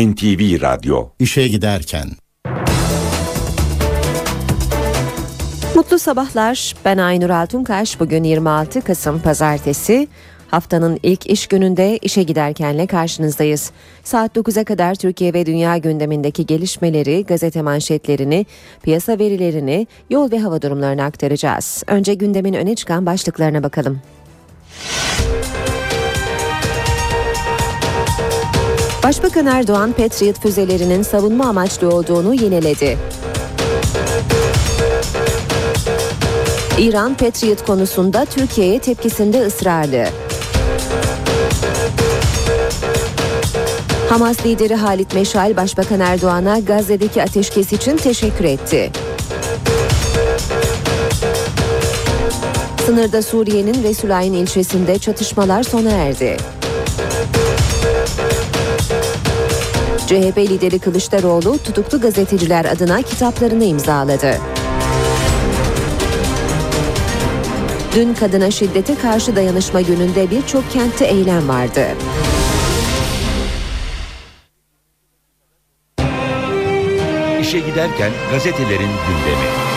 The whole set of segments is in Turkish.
NTV Radyo İşe giderken Mutlu sabahlar. Ben Aynur Altunkaş. Bugün 26 Kasım Pazartesi. Haftanın ilk iş gününde işe giderkenle karşınızdayız. Saat 9'a kadar Türkiye ve dünya gündemindeki gelişmeleri, gazete manşetlerini, piyasa verilerini, yol ve hava durumlarını aktaracağız. Önce gündemin öne çıkan başlıklarına bakalım. Başbakan Erdoğan Patriot füzelerinin savunma amaçlı olduğunu yineledi. İran Patriot konusunda Türkiye'ye tepkisinde ısrarlı. Hamas lideri Halit Meşal Başbakan Erdoğan'a Gazze'deki ateşkes için teşekkür etti. Sınırda Suriye'nin Resulayn ilçesinde çatışmalar sona erdi. CHP lideri Kılıçdaroğlu tutuklu gazeteciler adına kitaplarını imzaladı. Dün kadına şiddete karşı dayanışma gününde birçok kentte eylem vardı. İşe giderken gazetelerin gündemi.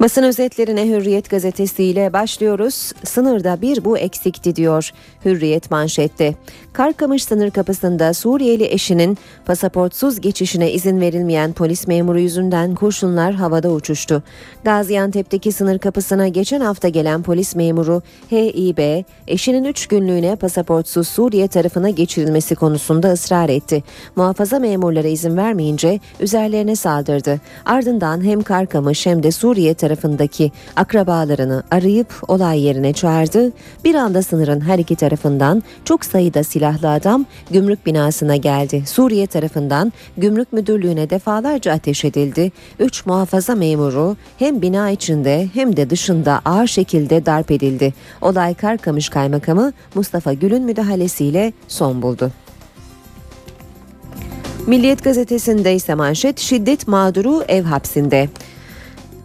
Basın özetlerine Hürriyet gazetesiyle başlıyoruz. Sınırda bir bu eksikti diyor Hürriyet manşette. Karkamış sınır kapısında Suriyeli eşinin pasaportsuz geçişine izin verilmeyen polis memuru yüzünden kurşunlar havada uçuştu. Gaziantep'teki sınır kapısına geçen hafta gelen polis memuru HİB, eşinin 3 günlüğüne pasaportsuz Suriye tarafına geçirilmesi konusunda ısrar etti. Muhafaza memurlara izin vermeyince üzerlerine saldırdı. Ardından hem Karkamış hem de Suriye tarafındaki akrabalarını arayıp olay yerine çağırdı. Bir anda sınırın her iki tarafından çok sayıda silahlı adam gümrük binasına geldi. Suriye tarafından gümrük müdürlüğüne defalarca ateş edildi. Üç muhafaza memuru hem bina içinde hem de dışında ağır şekilde darp edildi. Olay Karkamış Kaymakamı Mustafa Gül'ün müdahalesiyle son buldu. Milliyet gazetesinde ise manşet şiddet mağduru ev hapsinde.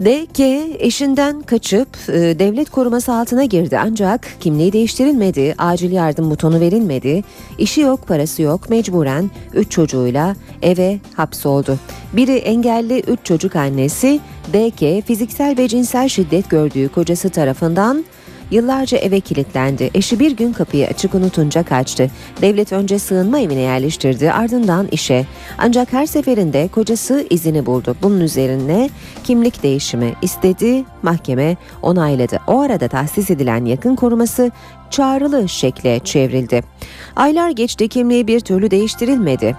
DK eşinden kaçıp e, devlet koruması altına girdi. Ancak kimliği değiştirilmedi, acil yardım butonu verilmedi, işi yok parası yok. Mecburen 3 çocuğuyla eve hapsoldu. Biri engelli 3 çocuk annesi. DK fiziksel ve cinsel şiddet gördüğü kocası tarafından Yıllarca eve kilitlendi. Eşi bir gün kapıyı açık unutunca kaçtı. Devlet önce sığınma evine yerleştirdi ardından işe. Ancak her seferinde kocası izini buldu. Bunun üzerine kimlik değişimi istedi, mahkeme onayladı. O arada tahsis edilen yakın koruması çağrılı şekle çevrildi. Aylar geçti kimliği bir türlü değiştirilmedi.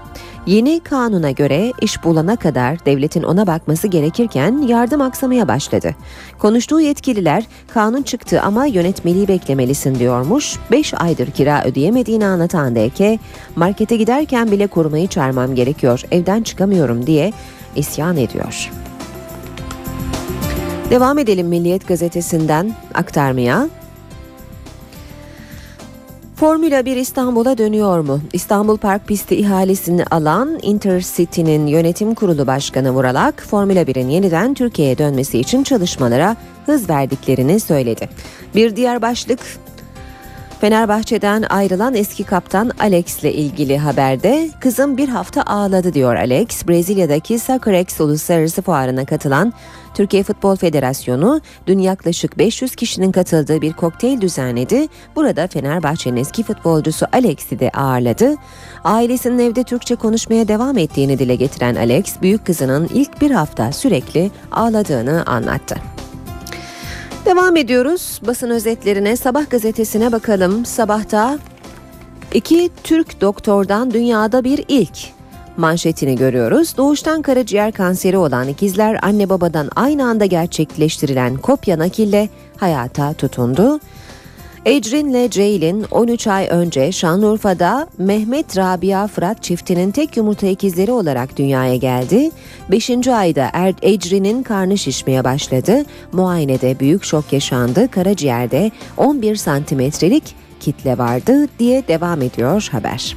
Yeni kanuna göre iş bulana kadar devletin ona bakması gerekirken yardım aksamaya başladı. Konuştuğu yetkililer kanun çıktı ama yönetmeliği beklemelisin diyormuş. 5 aydır kira ödeyemediğini anlatan DK, markete giderken bile korumayı çağırmam gerekiyor, evden çıkamıyorum diye isyan ediyor. Devam edelim Milliyet gazetesinden aktarmaya. Formula 1 İstanbul'a dönüyor mu? İstanbul Park pisti ihalesini alan Intercity'nin yönetim kurulu başkanı Vuralak, Formula 1'in yeniden Türkiye'ye dönmesi için çalışmalara hız verdiklerini söyledi. Bir diğer başlık Fenerbahçe'den ayrılan eski kaptan Alex ile ilgili haberde kızım bir hafta ağladı diyor Alex. Brezilya'daki Soccerex Uluslararası Fuarı'na katılan Türkiye Futbol Federasyonu dün yaklaşık 500 kişinin katıldığı bir kokteyl düzenledi. Burada Fenerbahçe'nin eski futbolcusu Alex'i de ağırladı. Ailesinin evde Türkçe konuşmaya devam ettiğini dile getiren Alex, büyük kızının ilk bir hafta sürekli ağladığını anlattı. Devam ediyoruz basın özetlerine. Sabah gazetesine bakalım. Sabahta iki Türk doktordan dünyada bir ilk manşetini görüyoruz. Doğuştan karaciğer kanseri olan ikizler anne babadan aynı anda gerçekleştirilen kopya nakille hayata tutundu. Ecrin ile Ceylin 13 ay önce Şanlıurfa'da Mehmet Rabia Fırat çiftinin tek yumurta ikizleri olarak dünyaya geldi. 5. ayda er karnı şişmeye başladı. Muayenede büyük şok yaşandı. Karaciğerde 11 santimetrelik kitle vardı diye devam ediyor haber.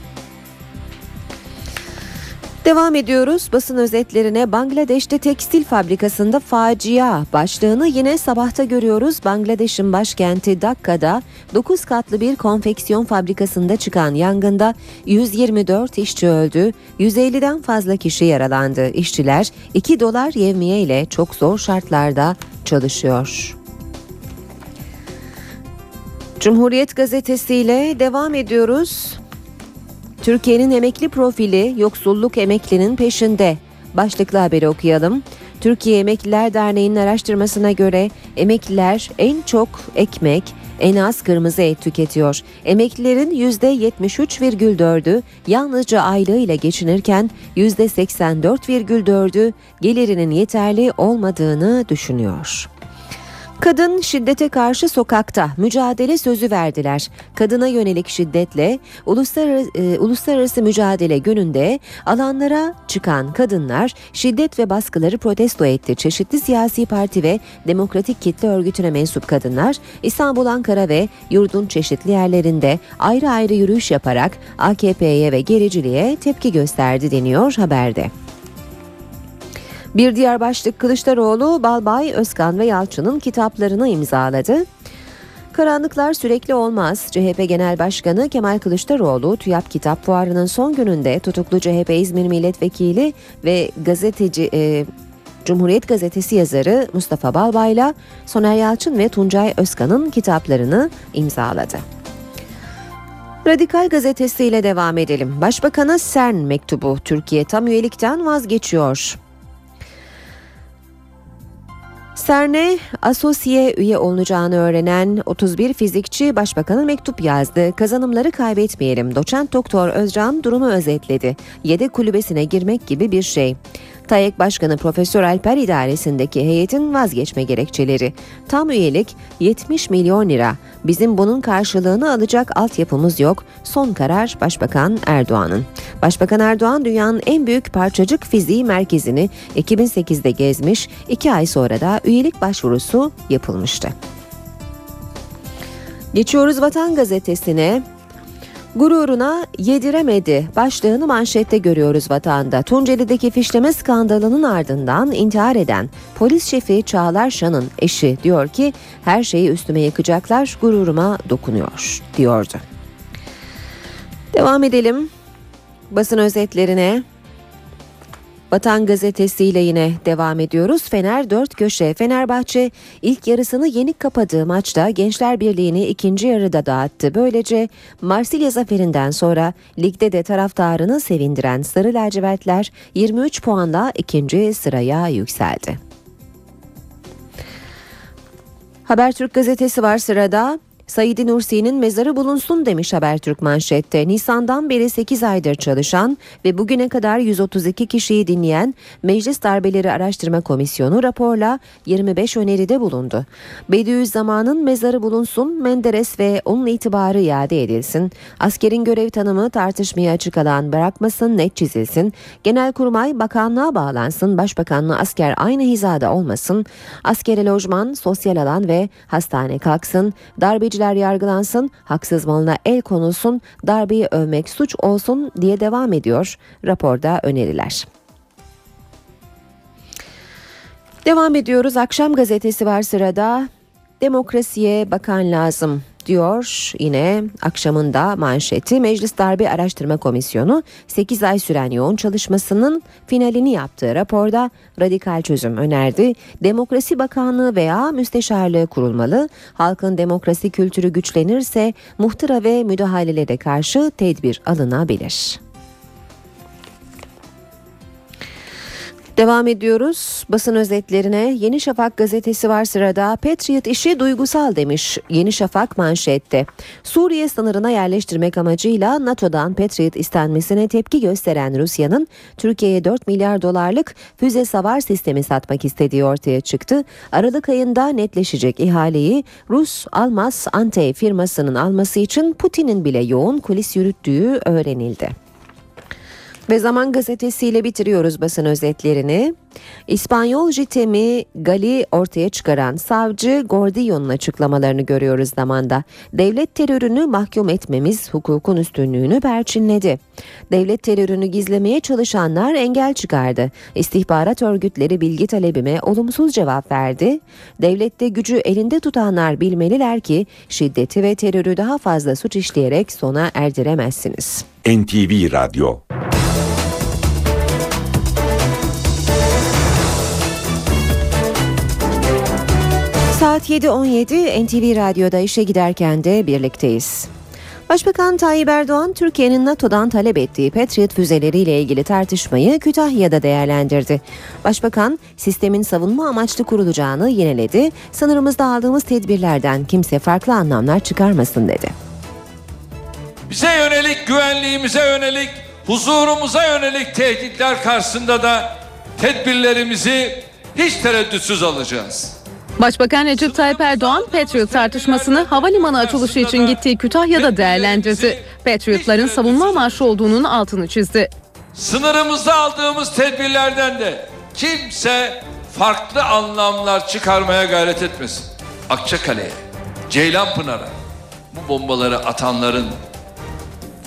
Devam ediyoruz basın özetlerine Bangladeş'te tekstil fabrikasında facia başlığını yine sabahta görüyoruz. Bangladeş'in başkenti Dakka'da 9 katlı bir konfeksiyon fabrikasında çıkan yangında 124 işçi öldü, 150'den fazla kişi yaralandı. İşçiler 2 dolar yevmiye ile çok zor şartlarda çalışıyor. Cumhuriyet gazetesiyle devam ediyoruz. Türkiye'nin emekli profili yoksulluk emeklinin peşinde. Başlıklı haberi okuyalım. Türkiye Emekliler Derneği'nin araştırmasına göre emekliler en çok ekmek, en az kırmızı et tüketiyor. Emeklilerin %73,4'ü yalnızca aylığıyla geçinirken %84,4'ü gelirinin yeterli olmadığını düşünüyor. Kadın şiddete karşı sokakta mücadele sözü verdiler. Kadına yönelik şiddetle uluslararası, e, uluslararası mücadele gününde alanlara çıkan kadınlar şiddet ve baskıları protesto etti. Çeşitli siyasi parti ve demokratik kitle örgütüne mensup kadınlar İstanbul, Ankara ve yurdun çeşitli yerlerinde ayrı ayrı yürüyüş yaparak AKP'ye ve gericiliğe tepki gösterdi deniyor haberde. Bir diğer başlık Kılıçdaroğlu, Balbay, Özkan ve Yalçın'ın kitaplarını imzaladı. Karanlıklar sürekli olmaz. CHP Genel Başkanı Kemal Kılıçdaroğlu TÜYAP Kitap Fuarı'nın son gününde tutuklu CHP İzmir Milletvekili ve gazeteci e, Cumhuriyet Gazetesi yazarı Mustafa Balbay'la Soner Yalçın ve Tuncay Özkan'ın kitaplarını imzaladı. Radikal gazetesiyle devam edelim. Başbakan'a CERN mektubu Türkiye tam üyelikten vazgeçiyor. CERN'e asosiye üye olunacağını öğrenen 31 fizikçi başbakana mektup yazdı. Kazanımları kaybetmeyelim. Doçent Doktor Özcan durumu özetledi. Yedek kulübesine girmek gibi bir şey. TAEK Başkanı Profesör Alper idaresindeki heyetin vazgeçme gerekçeleri. Tam üyelik 70 milyon lira. Bizim bunun karşılığını alacak altyapımız yok. Son karar Başbakan Erdoğan'ın. Başbakan Erdoğan dünyanın en büyük parçacık fiziği merkezini 2008'de gezmiş. iki ay sonra da üyelik başvurusu yapılmıştı. Geçiyoruz Vatan Gazetesi'ne. Gururuna yediremedi başlığını manşette görüyoruz vatanda. Tunceli'deki fişleme skandalının ardından intihar eden polis şefi Çağlar Şan'ın eşi diyor ki her şeyi üstüme yıkacaklar gururuma dokunuyor diyordu. Devam edelim basın özetlerine. Vatan Gazetesi ile yine devam ediyoruz. Fener 4 köşe. Fenerbahçe ilk yarısını yenik kapadığı maçta Gençler Birliği'ni ikinci yarıda dağıttı. Böylece Marsilya zaferinden sonra ligde de taraftarını sevindiren Sarı Lacivertler 23 puanla ikinci sıraya yükseldi. Habertürk gazetesi var sırada. Said Nursi'nin mezarı bulunsun demiş Habertürk manşette. Nisan'dan beri 8 aydır çalışan ve bugüne kadar 132 kişiyi dinleyen Meclis Darbeleri Araştırma Komisyonu raporla 25 öneride bulundu. Bediüzzaman'ın mezarı bulunsun, Menderes ve onun itibarı iade edilsin, askerin görev tanımı tartışmaya açık alan bırakmasın, net çizilsin, Genelkurmay bakanlığa bağlansın, başbakanla asker aynı hizada olmasın, askere lojman, sosyal alan ve hastane kalksın, darbeci Gazeteciler yargılansın, haksız malına el konulsun, darbeyi övmek suç olsun diye devam ediyor raporda öneriler. Devam ediyoruz. Akşam gazetesi var sırada. Demokrasiye bakan lazım diyor yine akşamında manşeti Meclis Darbe Araştırma Komisyonu 8 ay süren yoğun çalışmasının finalini yaptığı raporda radikal çözüm önerdi. Demokrasi Bakanlığı veya müsteşarlığı kurulmalı. Halkın demokrasi kültürü güçlenirse muhtıra ve müdahalelere karşı tedbir alınabilir. Devam ediyoruz basın özetlerine. Yeni Şafak gazetesi var sırada. Patriot işi duygusal demiş Yeni Şafak manşette. Suriye sınırına yerleştirmek amacıyla NATO'dan Patriot istenmesine tepki gösteren Rusya'nın Türkiye'ye 4 milyar dolarlık füze savar sistemi satmak istediği ortaya çıktı. Aralık ayında netleşecek ihaleyi Rus Almaz Ante firmasının alması için Putin'in bile yoğun kulis yürüttüğü öğrenildi. Ve Zaman Gazetesi'yle bitiriyoruz basın özetlerini. İspanyol jitemi Gali ortaya çıkaran savcı Gordillo'nun açıklamalarını görüyoruz zamanda. Devlet terörünü mahkum etmemiz hukukun üstünlüğünü perçinledi. Devlet terörünü gizlemeye çalışanlar engel çıkardı. İstihbarat örgütleri bilgi talebime olumsuz cevap verdi. Devlette gücü elinde tutanlar bilmeliler ki şiddeti ve terörü daha fazla suç işleyerek sona erdiremezsiniz. NTV Radyo Saat 7.17 NTV Radyo'da işe giderken de birlikteyiz. Başbakan Tayyip Erdoğan Türkiye'nin NATO'dan talep ettiği Patriot füzeleriyle ilgili tartışmayı Kütahya'da değerlendirdi. Başbakan sistemin savunma amaçlı kurulacağını yineledi. Sınırımızda aldığımız tedbirlerden kimse farklı anlamlar çıkarmasın dedi. Bize yönelik, güvenliğimize yönelik, huzurumuza yönelik tehditler karşısında da tedbirlerimizi hiç tereddütsüz alacağız. Başbakan Recep Tayyip Erdoğan Patriot tartışmasını havalimanı açılışı için gittiği Kütahya'da değerlendirdi. Patriotların savunma amaçlı olduğunun altını çizdi. Sınırımızda aldığımız tedbirlerden de kimse farklı anlamlar çıkarmaya gayret etmesin. Akçakale'ye, Ceylanpınar'a bu bombaları atanların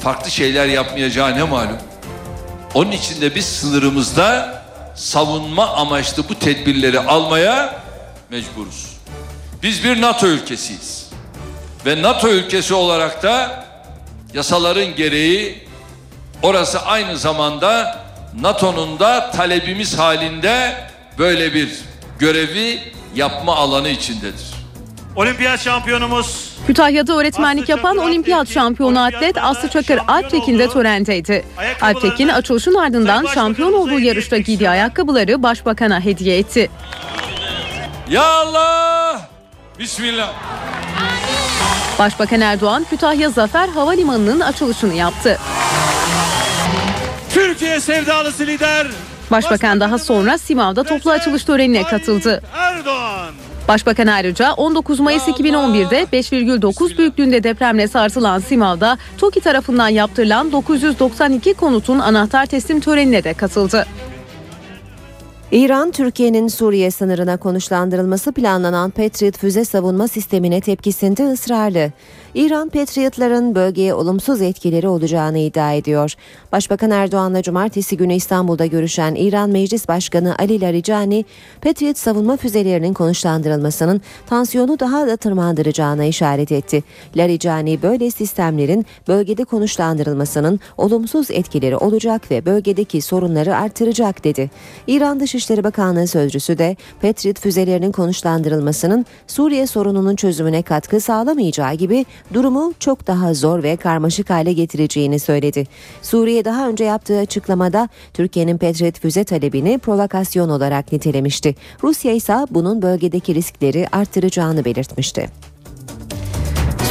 farklı şeyler yapmayacağı ne malum. Onun için de biz sınırımızda savunma amaçlı bu tedbirleri almaya mecburuz. Biz bir NATO ülkesiyiz. Ve NATO ülkesi olarak da yasaların gereği orası aynı zamanda NATO'nun da talebimiz halinde böyle bir görevi yapma alanı içindedir. Olimpiyat şampiyonumuz Kütahya'da öğretmenlik yapan olimpiyat şampiyonu atlet Aslı Çakır Alptekin de törendeydi. Alptekin açılışın ardından şampiyon olduğu yarışta giydiği ayakkabıları başbakana hediye etti. Ya Allah! Bismillah. Başbakan Erdoğan Kütahya Zafer Havalimanı'nın açılışını yaptı. Türkiye sevdalısı lider Başbakan daha sonra Simav'da toplu açılış törenine katıldı. Erdoğan. Başbakan ayrıca 19 Mayıs 2011'de 5,9 büyüklüğünde depremle sarsılan Simav'da TOKİ tarafından yaptırılan 992 konutun anahtar teslim törenine de katıldı. İran, Türkiye'nin Suriye sınırına konuşlandırılması planlanan Patriot füze savunma sistemine tepkisinde ısrarlı. İran, Patriotların bölgeye olumsuz etkileri olacağını iddia ediyor. Başbakan Erdoğan'la cumartesi günü İstanbul'da görüşen İran Meclis Başkanı Ali Larijani, Patriot savunma füzelerinin konuşlandırılmasının tansiyonu daha da tırmandıracağına işaret etti. Larijani böyle sistemlerin bölgede konuşlandırılmasının olumsuz etkileri olacak ve bölgedeki sorunları artıracak dedi. İran Dışişleri Bakanlığı sözcüsü de Patriot füzelerinin konuşlandırılmasının Suriye sorununun çözümüne katkı sağlamayacağı gibi durumu çok daha zor ve karmaşık hale getireceğini söyledi. Suriye daha önce yaptığı açıklamada Türkiye'nin Patriot füze talebini provokasyon olarak nitelemişti. Rusya ise bunun bölgedeki riskleri artıracağını belirtmişti.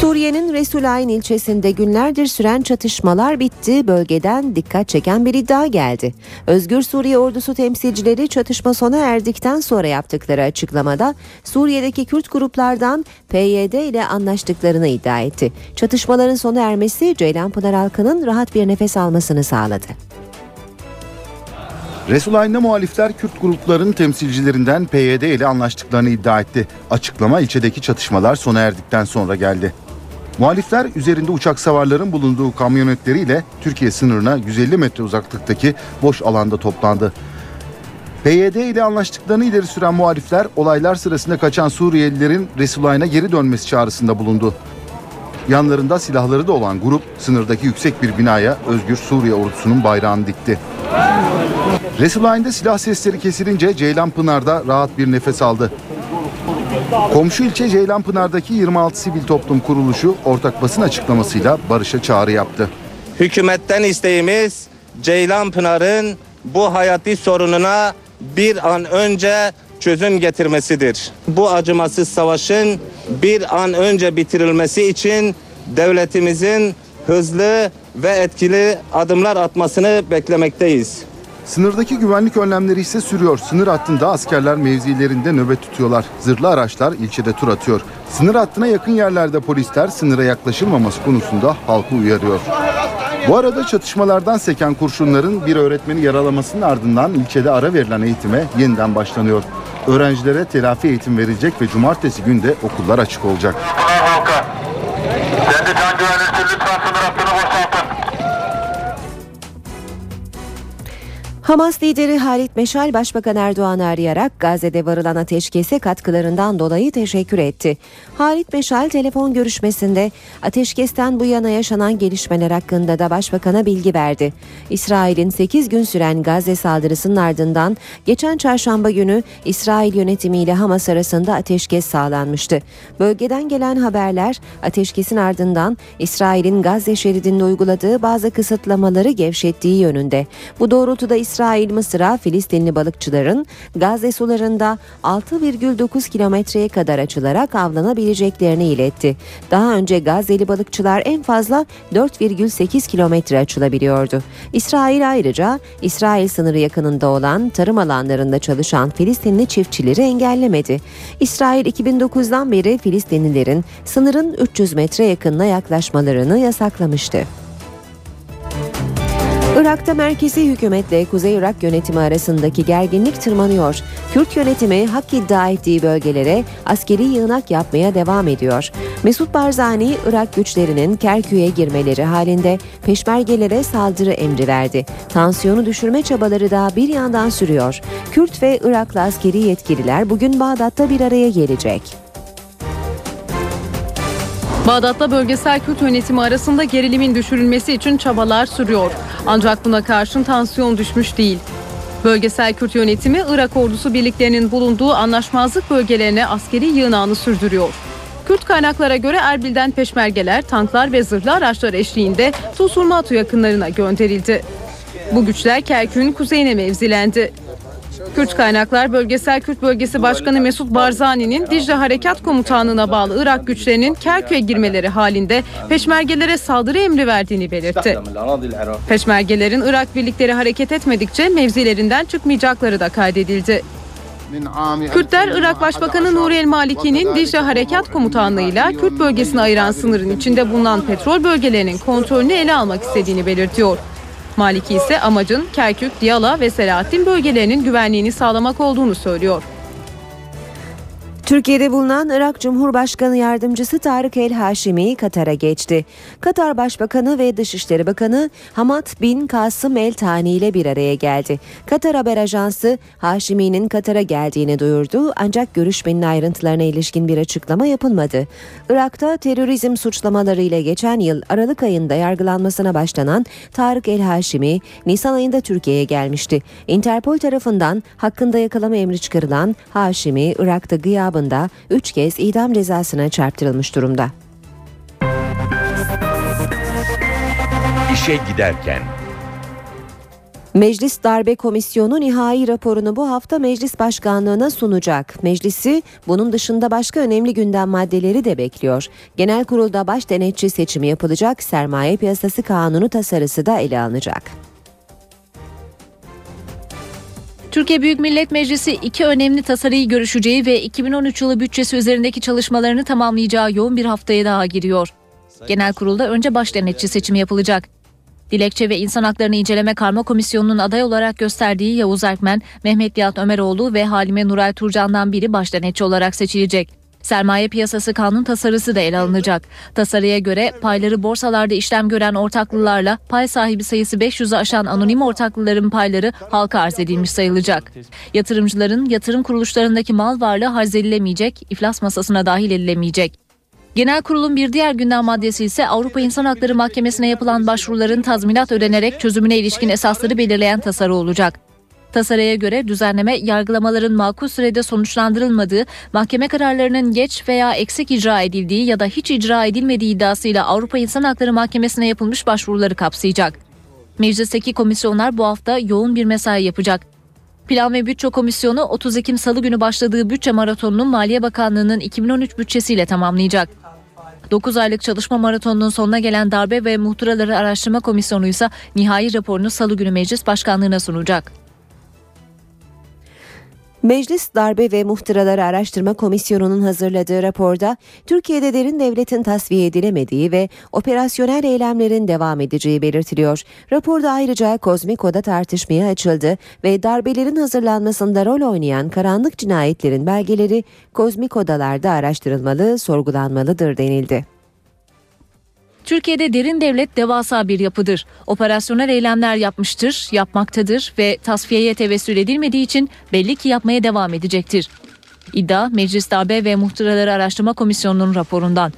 Suriye'nin Resulayn ilçesinde günlerdir süren çatışmalar bitti. Bölgeden dikkat çeken bir iddia geldi. Özgür Suriye ordusu temsilcileri çatışma sona erdikten sonra yaptıkları açıklamada Suriye'deki Kürt gruplardan PYD ile anlaştıklarını iddia etti. Çatışmaların sona ermesi Ceylanpınar halkının rahat bir nefes almasını sağladı. Resulayn'da muhalifler Kürt grupların temsilcilerinden PYD ile anlaştıklarını iddia etti. Açıklama ilçedeki çatışmalar sona erdikten sonra geldi. Muhalifler üzerinde uçak savarların bulunduğu kamyonetleriyle Türkiye sınırına 150 metre uzaklıktaki boş alanda toplandı. PYD ile anlaştıklarını ileri süren muhalifler olaylar sırasında kaçan Suriyelilerin Resulayn'a geri dönmesi çağrısında bulundu. Yanlarında silahları da olan grup sınırdaki yüksek bir binaya Özgür Suriye ordusunun bayrağını dikti. Resulayn'da silah sesleri kesilince Ceylanpınar'da rahat bir nefes aldı. Komşu ilçe Ceylanpınar'daki 26 sivil toplum kuruluşu ortak basın açıklamasıyla barışa çağrı yaptı. Hükümetten isteğimiz Ceylanpınar'ın bu hayati sorununa bir an önce çözüm getirmesidir. Bu acımasız savaşın bir an önce bitirilmesi için devletimizin hızlı ve etkili adımlar atmasını beklemekteyiz. Sınırdaki güvenlik önlemleri ise sürüyor. Sınır hattında askerler mevzilerinde nöbet tutuyorlar. Zırhlı araçlar ilçede tur atıyor. Sınır hattına yakın yerlerde polisler sınıra yaklaşılmaması konusunda halkı uyarıyor. Bu arada çatışmalardan seken kurşunların bir öğretmeni yaralamasının ardından ilçede ara verilen eğitime yeniden başlanıyor. Öğrencilere telafi eğitim verilecek ve cumartesi günde okullar açık olacak. halka. Kendi can güvenliğinizi Hamas lideri Halit Meşal Başbakan Erdoğan'ı arayarak Gazze'de varılan ateşkese katkılarından dolayı teşekkür etti. Halit Meşal telefon görüşmesinde ateşkesten bu yana yaşanan gelişmeler hakkında da Başbakan'a bilgi verdi. İsrail'in 8 gün süren Gazze saldırısının ardından geçen çarşamba günü İsrail yönetimiyle Hamas arasında ateşkes sağlanmıştı. Bölgeden gelen haberler ateşkesin ardından İsrail'in Gazze şeridinde uyguladığı bazı kısıtlamaları gevşettiği yönünde. Bu doğrultuda İsrail Mısır'a Filistinli balıkçıların Gazze sularında 6,9 kilometreye kadar açılarak avlanabileceklerini iletti. Daha önce Gazze'li balıkçılar en fazla 4,8 kilometre açılabiliyordu. İsrail ayrıca İsrail sınırı yakınında olan tarım alanlarında çalışan Filistinli çiftçileri engellemedi. İsrail 2009'dan beri Filistinlilerin sınırın 300 metre yakınına yaklaşmalarını yasaklamıştı. Irak'ta merkezi hükümetle Kuzey Irak yönetimi arasındaki gerginlik tırmanıyor. Kürt yönetimi hak iddia ettiği bölgelere askeri yığınak yapmaya devam ediyor. Mesut Barzani, Irak güçlerinin Kerkük'e girmeleri halinde peşmergelere saldırı emri verdi. Tansiyonu düşürme çabaları da bir yandan sürüyor. Kürt ve Iraklı askeri yetkililer bugün Bağdat'ta bir araya gelecek. Bağdat'ta bölgesel Kürt yönetimi arasında gerilimin düşürülmesi için çabalar sürüyor. Ancak buna karşın tansiyon düşmüş değil. Bölgesel Kürt yönetimi Irak ordusu birliklerinin bulunduğu anlaşmazlık bölgelerine askeri yığınağını sürdürüyor. Kürt kaynaklara göre Erbil'den peşmergeler, tanklar ve zırhlı araçlar eşliğinde Tusurmatu yakınlarına gönderildi. Bu güçler Kerkük'ün kuzeyine mevzilendi. Kürt kaynaklar Bölgesel Kürt Bölgesi Başkanı Mesut Barzani'nin Dicle Harekat Komutanlığı'na bağlı Irak güçlerinin Kerkük'e girmeleri halinde peşmergelere saldırı emri verdiğini belirtti. Peşmergelerin Irak birlikleri hareket etmedikçe mevzilerinden çıkmayacakları da kaydedildi. Kürtler Irak Başbakanı Nuri El Maliki'nin Dicle Harekat Komutanlığı'yla Kürt bölgesini ayıran sınırın içinde bulunan petrol bölgelerinin kontrolünü ele almak istediğini belirtiyor. Maliki ise amacın Kerkük, Diyala ve Selahattin bölgelerinin güvenliğini sağlamak olduğunu söylüyor. Türkiye'de bulunan Irak Cumhurbaşkanı Yardımcısı Tarık El Haşimi Katar'a geçti. Katar Başbakanı ve Dışişleri Bakanı Hamad bin Kasım El Tani ile bir araya geldi. Katar Haber Ajansı Haşimi'nin Katar'a geldiğini duyurdu ancak görüşmenin ayrıntılarına ilişkin bir açıklama yapılmadı. Irak'ta terörizm suçlamalarıyla geçen yıl Aralık ayında yargılanmasına başlanan Tarık El Haşimi Nisan ayında Türkiye'ye gelmişti. Interpol tarafından hakkında yakalama emri çıkarılan Haşimi Irak'ta gıyabında 3 kez idam cezasına çarptırılmış durumda. İşe giderken Meclis Darbe Komisyonu nihai raporunu bu hafta Meclis Başkanlığına sunacak. Meclisi bunun dışında başka önemli gündem maddeleri de bekliyor. Genel kurulda baş denetçi seçimi yapılacak, sermaye piyasası kanunu tasarısı da ele alınacak. Türkiye Büyük Millet Meclisi iki önemli tasarıyı görüşeceği ve 2013 yılı bütçesi üzerindeki çalışmalarını tamamlayacağı yoğun bir haftaya daha giriyor. Genel kurulda önce baş denetçi seçimi yapılacak. Dilekçe ve İnsan Haklarını İnceleme Karma Komisyonu'nun aday olarak gösterdiği Yavuz Erkmen, Mehmet Nihat Ömeroğlu ve Halime Nuray Turcan'dan biri baş denetçi olarak seçilecek. Sermaye piyasası kanun tasarısı da ele alınacak. Tasarıya göre payları borsalarda işlem gören ortaklılarla pay sahibi sayısı 500'ü aşan anonim ortaklıların payları halka arz edilmiş sayılacak. Yatırımcıların yatırım kuruluşlarındaki mal varlığı harz edilemeyecek, iflas masasına dahil edilemeyecek. Genel kurulun bir diğer gündem maddesi ise Avrupa İnsan Hakları Mahkemesi'ne yapılan başvuruların tazminat ödenerek çözümüne ilişkin esasları belirleyen tasarı olacak. Tasarıya göre düzenleme yargılamaların makul sürede sonuçlandırılmadığı, mahkeme kararlarının geç veya eksik icra edildiği ya da hiç icra edilmediği iddiasıyla Avrupa İnsan Hakları Mahkemesi'ne yapılmış başvuruları kapsayacak. Meclisteki komisyonlar bu hafta yoğun bir mesai yapacak. Plan ve Bütçe Komisyonu 30 Ekim Salı günü başladığı bütçe maratonunu Maliye Bakanlığı'nın 2013 bütçesiyle tamamlayacak. 9 aylık çalışma maratonunun sonuna gelen Darbe ve Muhtıraları Araştırma Komisyonu ise nihai raporunu Salı günü Meclis Başkanlığı'na sunacak. Meclis Darbe ve Muhtıraları Araştırma Komisyonu'nun hazırladığı raporda Türkiye'de derin devletin tasfiye edilemediği ve operasyonel eylemlerin devam edeceği belirtiliyor. Raporda ayrıca kozmik oda tartışmaya açıldı ve darbelerin hazırlanmasında rol oynayan karanlık cinayetlerin belgeleri kozmik odalarda araştırılmalı, sorgulanmalıdır denildi. Türkiye'de derin devlet devasa bir yapıdır. Operasyonel eylemler yapmıştır, yapmaktadır ve tasfiyeye tevessül edilmediği için belli ki yapmaya devam edecektir. İddia Meclis Darbe ve Muhtıraları Araştırma Komisyonu'nun raporundan.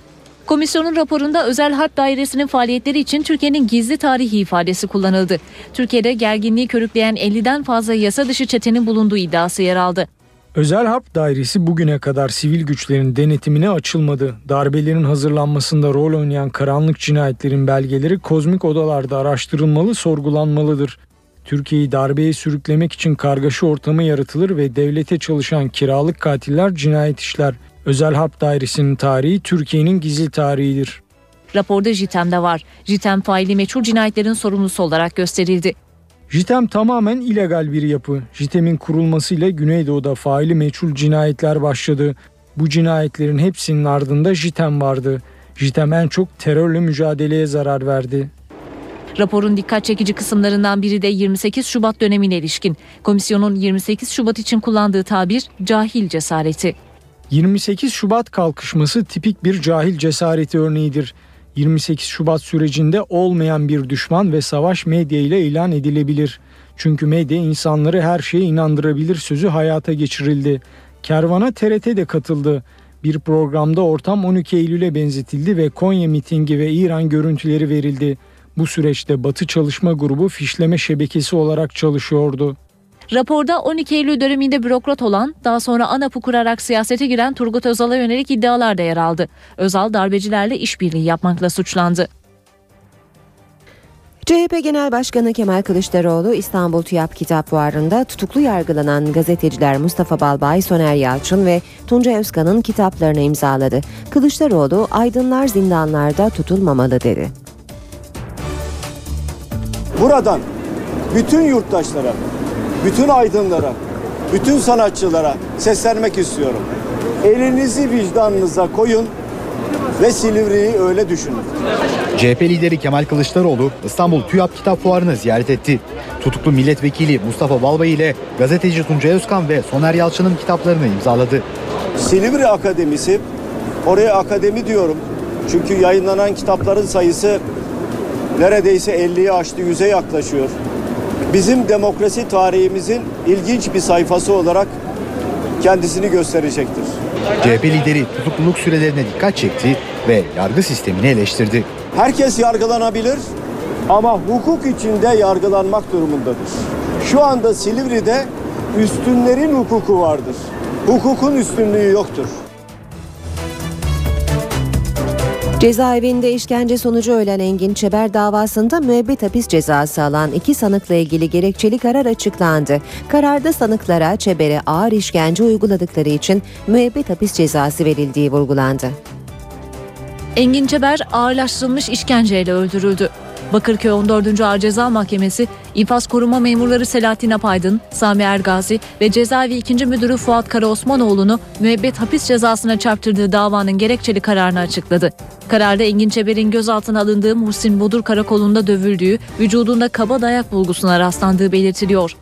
Komisyonun raporunda özel harp dairesinin faaliyetleri için Türkiye'nin gizli tarihi ifadesi kullanıldı. Türkiye'de gerginliği körükleyen 50'den fazla yasa dışı çetenin bulunduğu iddiası yer aldı. Özel Harp Dairesi bugüne kadar sivil güçlerin denetimine açılmadı. Darbelerin hazırlanmasında rol oynayan karanlık cinayetlerin belgeleri kozmik odalarda araştırılmalı, sorgulanmalıdır. Türkiye'yi darbeye sürüklemek için kargaşa ortamı yaratılır ve devlete çalışan kiralık katiller cinayet işler. Özel Harp Dairesi'nin tarihi Türkiye'nin gizli tarihidir. Raporda JITEM de var. JITEM faili meçhul cinayetlerin sorumlusu olarak gösterildi. JITEM tamamen illegal bir yapı. JITEM'in kurulmasıyla Güneydoğu'da faili meçhul cinayetler başladı. Bu cinayetlerin hepsinin ardında JITEM vardı. JITEM en çok terörle mücadeleye zarar verdi. Raporun dikkat çekici kısımlarından biri de 28 Şubat dönemine ilişkin. Komisyonun 28 Şubat için kullandığı tabir cahil cesareti. 28 Şubat kalkışması tipik bir cahil cesareti örneğidir. 28 Şubat sürecinde olmayan bir düşman ve savaş medya ile ilan edilebilir. Çünkü medya insanları her şeye inandırabilir sözü hayata geçirildi. Kervana TRT de katıldı. Bir programda ortam 12 Eylül'e benzetildi ve Konya mitingi ve İran görüntüleri verildi. Bu süreçte Batı Çalışma Grubu fişleme şebekesi olarak çalışıyordu. Raporda 12 Eylül döneminde bürokrat olan, daha sonra ANAP'ı kurarak siyasete giren Turgut Özal'a yönelik iddialar da yer aldı. Özal darbecilerle işbirliği yapmakla suçlandı. CHP Genel Başkanı Kemal Kılıçdaroğlu İstanbul TÜYAP Kitap Fuarı'nda tutuklu yargılanan gazeteciler Mustafa Balbay, Soner Yalçın ve Tunca Özkan'ın kitaplarını imzaladı. Kılıçdaroğlu, aydınlar zindanlarda tutulmamalı dedi. Buradan bütün yurttaşlara, bütün aydınlara, bütün sanatçılara seslenmek istiyorum. Elinizi vicdanınıza koyun ve Silivri'yi öyle düşünün. CHP lideri Kemal Kılıçdaroğlu İstanbul TÜYAP Kitap Fuarı'nı ziyaret etti. Tutuklu milletvekili Mustafa Balbay ile gazeteci Tunca Özkan ve Soner Yalçın'ın kitaplarını imzaladı. Silivri Akademisi, oraya akademi diyorum. Çünkü yayınlanan kitapların sayısı neredeyse 50'yi aştı, 100'e yaklaşıyor. Bizim demokrasi tarihimizin ilginç bir sayfası olarak kendisini gösterecektir. CHP lideri tutukluluk sürelerine dikkat çekti ve yargı sistemini eleştirdi. Herkes yargılanabilir ama hukuk içinde yargılanmak durumundadır. Şu anda Silivri'de üstünlerin hukuku vardır. Hukukun üstünlüğü yoktur. Cezaevinde işkence sonucu ölen Engin Çeber davasında müebbet hapis cezası alan iki sanıkla ilgili gerekçeli karar açıklandı. Kararda sanıklara Çeber'e ağır işkence uyguladıkları için müebbet hapis cezası verildiği vurgulandı. Engin Çeber ağırlaştırılmış işkenceyle öldürüldü. Bakırköy 14. Ağır Ceza Mahkemesi, infaz koruma memurları Selahattin Apaydın, Sami Ergazi ve cezaevi 2. müdürü Fuat Karaosmanoğlu'nu müebbet hapis cezasına çarptırdığı davanın gerekçeli kararını açıkladı. Kararda Engin Çeber'in gözaltına alındığı Muhsin Bodur Karakolu'nda dövüldüğü, vücudunda kaba dayak bulgusuna rastlandığı belirtiliyor.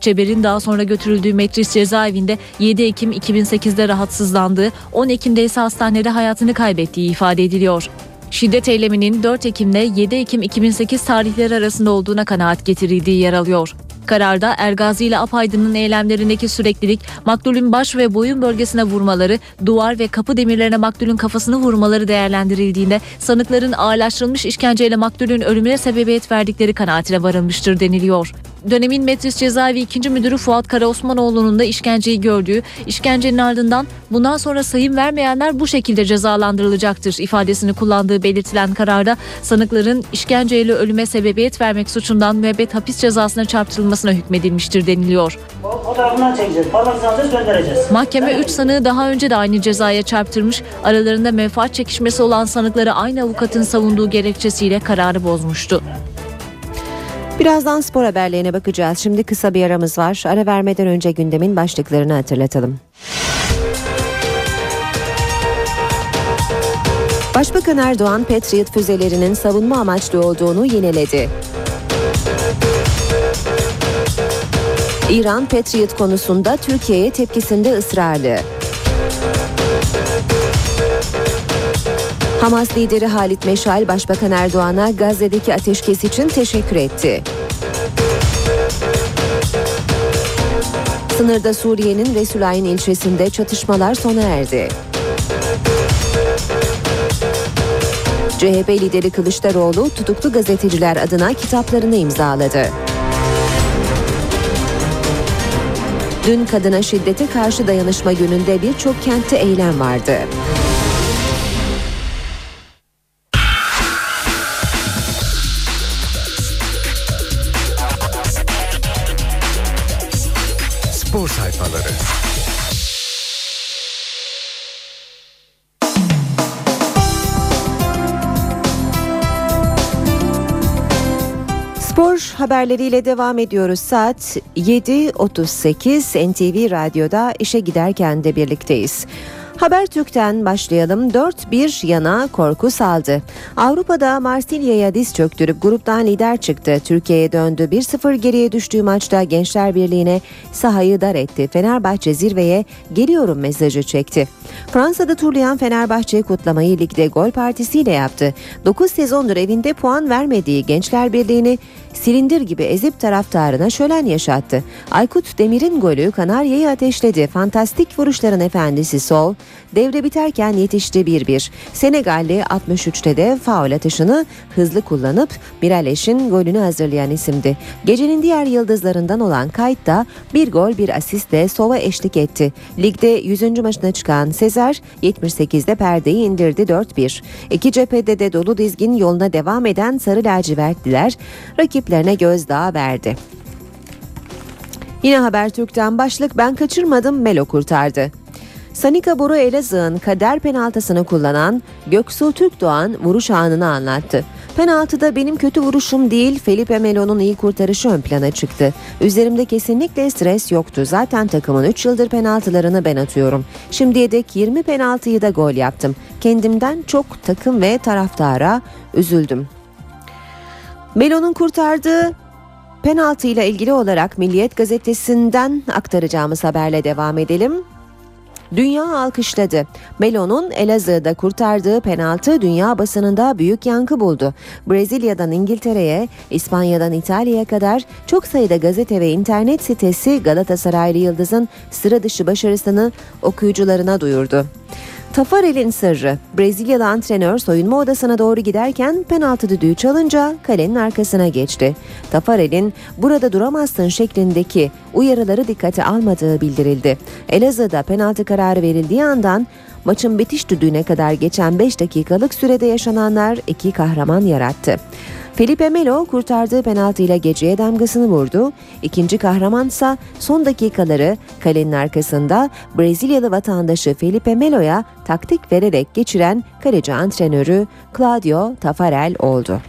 Çeber'in daha sonra götürüldüğü Metris cezaevinde 7 Ekim 2008'de rahatsızlandığı, 10 Ekim'de ise hastanede hayatını kaybettiği ifade ediliyor. Şiddet eyleminin 4 Ekim ile 7 Ekim 2008 tarihleri arasında olduğuna kanaat getirildiği yer alıyor. Kararda Ergazi ile Apaydın'ın eylemlerindeki süreklilik, maktulün baş ve boyun bölgesine vurmaları, duvar ve kapı demirlerine maktulün kafasını vurmaları değerlendirildiğinde sanıkların ağırlaştırılmış işkenceyle maktulün ölümüne sebebiyet verdikleri kanaatine varılmıştır deniliyor. Dönemin Metris Cezaevi 2. Müdürü Fuat Karaosmanoğlu'nun da işkenceyi gördüğü, işkencenin ardından bundan sonra sayım vermeyenler bu şekilde cezalandırılacaktır ifadesini kullandığı belirtilen kararda sanıkların işkenceyle ölüme sebebiyet vermek suçundan müebbet hapis cezasına çarptırılmasına hükmedilmiştir deniliyor. Fotoğrafından çekeceğiz, parmak alacağız, göndereceğiz. Mahkeme 3 sanığı daha önce de aynı cezaya çarptırmış, aralarında menfaat çekişmesi olan sanıkları aynı avukatın savunduğu gerekçesiyle kararı bozmuştu. Birazdan spor haberlerine bakacağız. Şimdi kısa bir aramız var. Ara vermeden önce gündemin başlıklarını hatırlatalım. Başbakan Erdoğan Patriot füzelerinin savunma amaçlı olduğunu yineledi. İran Patriot konusunda Türkiye'ye tepkisinde ısrarlı. Hamas lideri Halit Meşal Başbakan Erdoğan'a Gazze'deki ateşkes için teşekkür etti. Sınırda Suriye'nin Resulayn ilçesinde çatışmalar sona erdi. CHP lideri Kılıçdaroğlu tutuklu gazeteciler adına kitaplarını imzaladı. Dün kadına şiddete karşı dayanışma gününde birçok kentte eylem vardı. Haberleriyle devam ediyoruz. Saat 7.38 NTV Radyo'da işe giderken de birlikteyiz. Habertürk'ten başlayalım. 4-1 yana korku saldı. Avrupa'da Marsilya'ya diz çöktürüp gruptan lider çıktı. Türkiye'ye döndü. 1-0 geriye düştüğü maçta Gençler Birliği'ne sahayı dar etti. Fenerbahçe zirveye geliyorum mesajı çekti. Fransa'da turlayan Fenerbahçe kutlamayı ligde gol partisiyle yaptı. 9 sezondur evinde puan vermediği Gençler Birliği'ni silindir gibi ezip taraftarına şölen yaşattı. Aykut Demir'in golü Kanarya'yı ateşledi. Fantastik vuruşların efendisi Sol devre biterken yetişti 1-1. Senegalli 63'te de faul atışını hızlı kullanıp Miraleş'in golünü hazırlayan isimdi. Gecenin diğer yıldızlarından olan Kayt da bir gol bir asistle Sova eşlik etti. Ligde 100. maçına çıkan Sezer 78'de perdeyi indirdi 4-1. İki cephede de dolu dizgin yoluna devam eden Sarı Lacivertliler rakiplerine gözdağı verdi. Yine Habertürk'ten başlık ben kaçırmadım Melo kurtardı. Sanika Boru Elazığ'ın kader penaltısını kullanan Göksu Türkdoğan vuruş anını anlattı. Penaltıda benim kötü vuruşum değil Felipe Melo'nun iyi kurtarışı ön plana çıktı. Üzerimde kesinlikle stres yoktu. Zaten takımın 3 yıldır penaltılarını ben atıyorum. Şimdiye dek 20 penaltıyı da gol yaptım. Kendimden çok takım ve taraftara üzüldüm. Melo'nun kurtardığı penaltı ile ilgili olarak Milliyet gazetesinden aktaracağımız haberle devam edelim. Dünya alkışladı. Melo'nun Elazığ'da kurtardığı penaltı dünya basınında büyük yankı buldu. Brezilya'dan İngiltere'ye, İspanya'dan İtalya'ya kadar çok sayıda gazete ve internet sitesi Galatasaraylı Yıldız'ın sıra dışı başarısını okuyucularına duyurdu. Tafarel'in sırrı. Brezilyalı antrenör soyunma odasına doğru giderken penaltı düdüğü çalınca kalenin arkasına geçti. Tafarel'in burada duramazsın şeklindeki uyarıları dikkate almadığı bildirildi. Elazığ'da penaltı kararı verildiği andan maçın bitiş düdüğüne kadar geçen 5 dakikalık sürede yaşananlar iki kahraman yarattı. Felipe Melo kurtardığı penaltıyla geceye damgasını vurdu. İkinci kahramansa son dakikaları kalenin arkasında Brezilyalı vatandaşı Felipe Melo'ya taktik vererek geçiren kaleci antrenörü Claudio Tafarel oldu.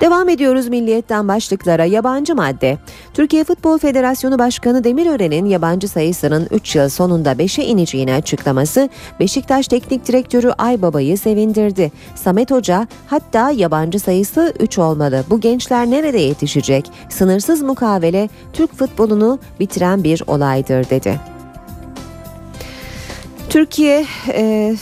Devam ediyoruz milliyetten başlıklara yabancı madde. Türkiye Futbol Federasyonu Başkanı Demirören'in yabancı sayısının 3 yıl sonunda 5'e ineceğini açıklaması Beşiktaş Teknik Direktörü Aybaba'yı sevindirdi. Samet Hoca hatta yabancı sayısı 3 olmalı. Bu gençler nerede yetişecek? Sınırsız mukavele Türk futbolunu bitiren bir olaydır dedi. Türkiye e,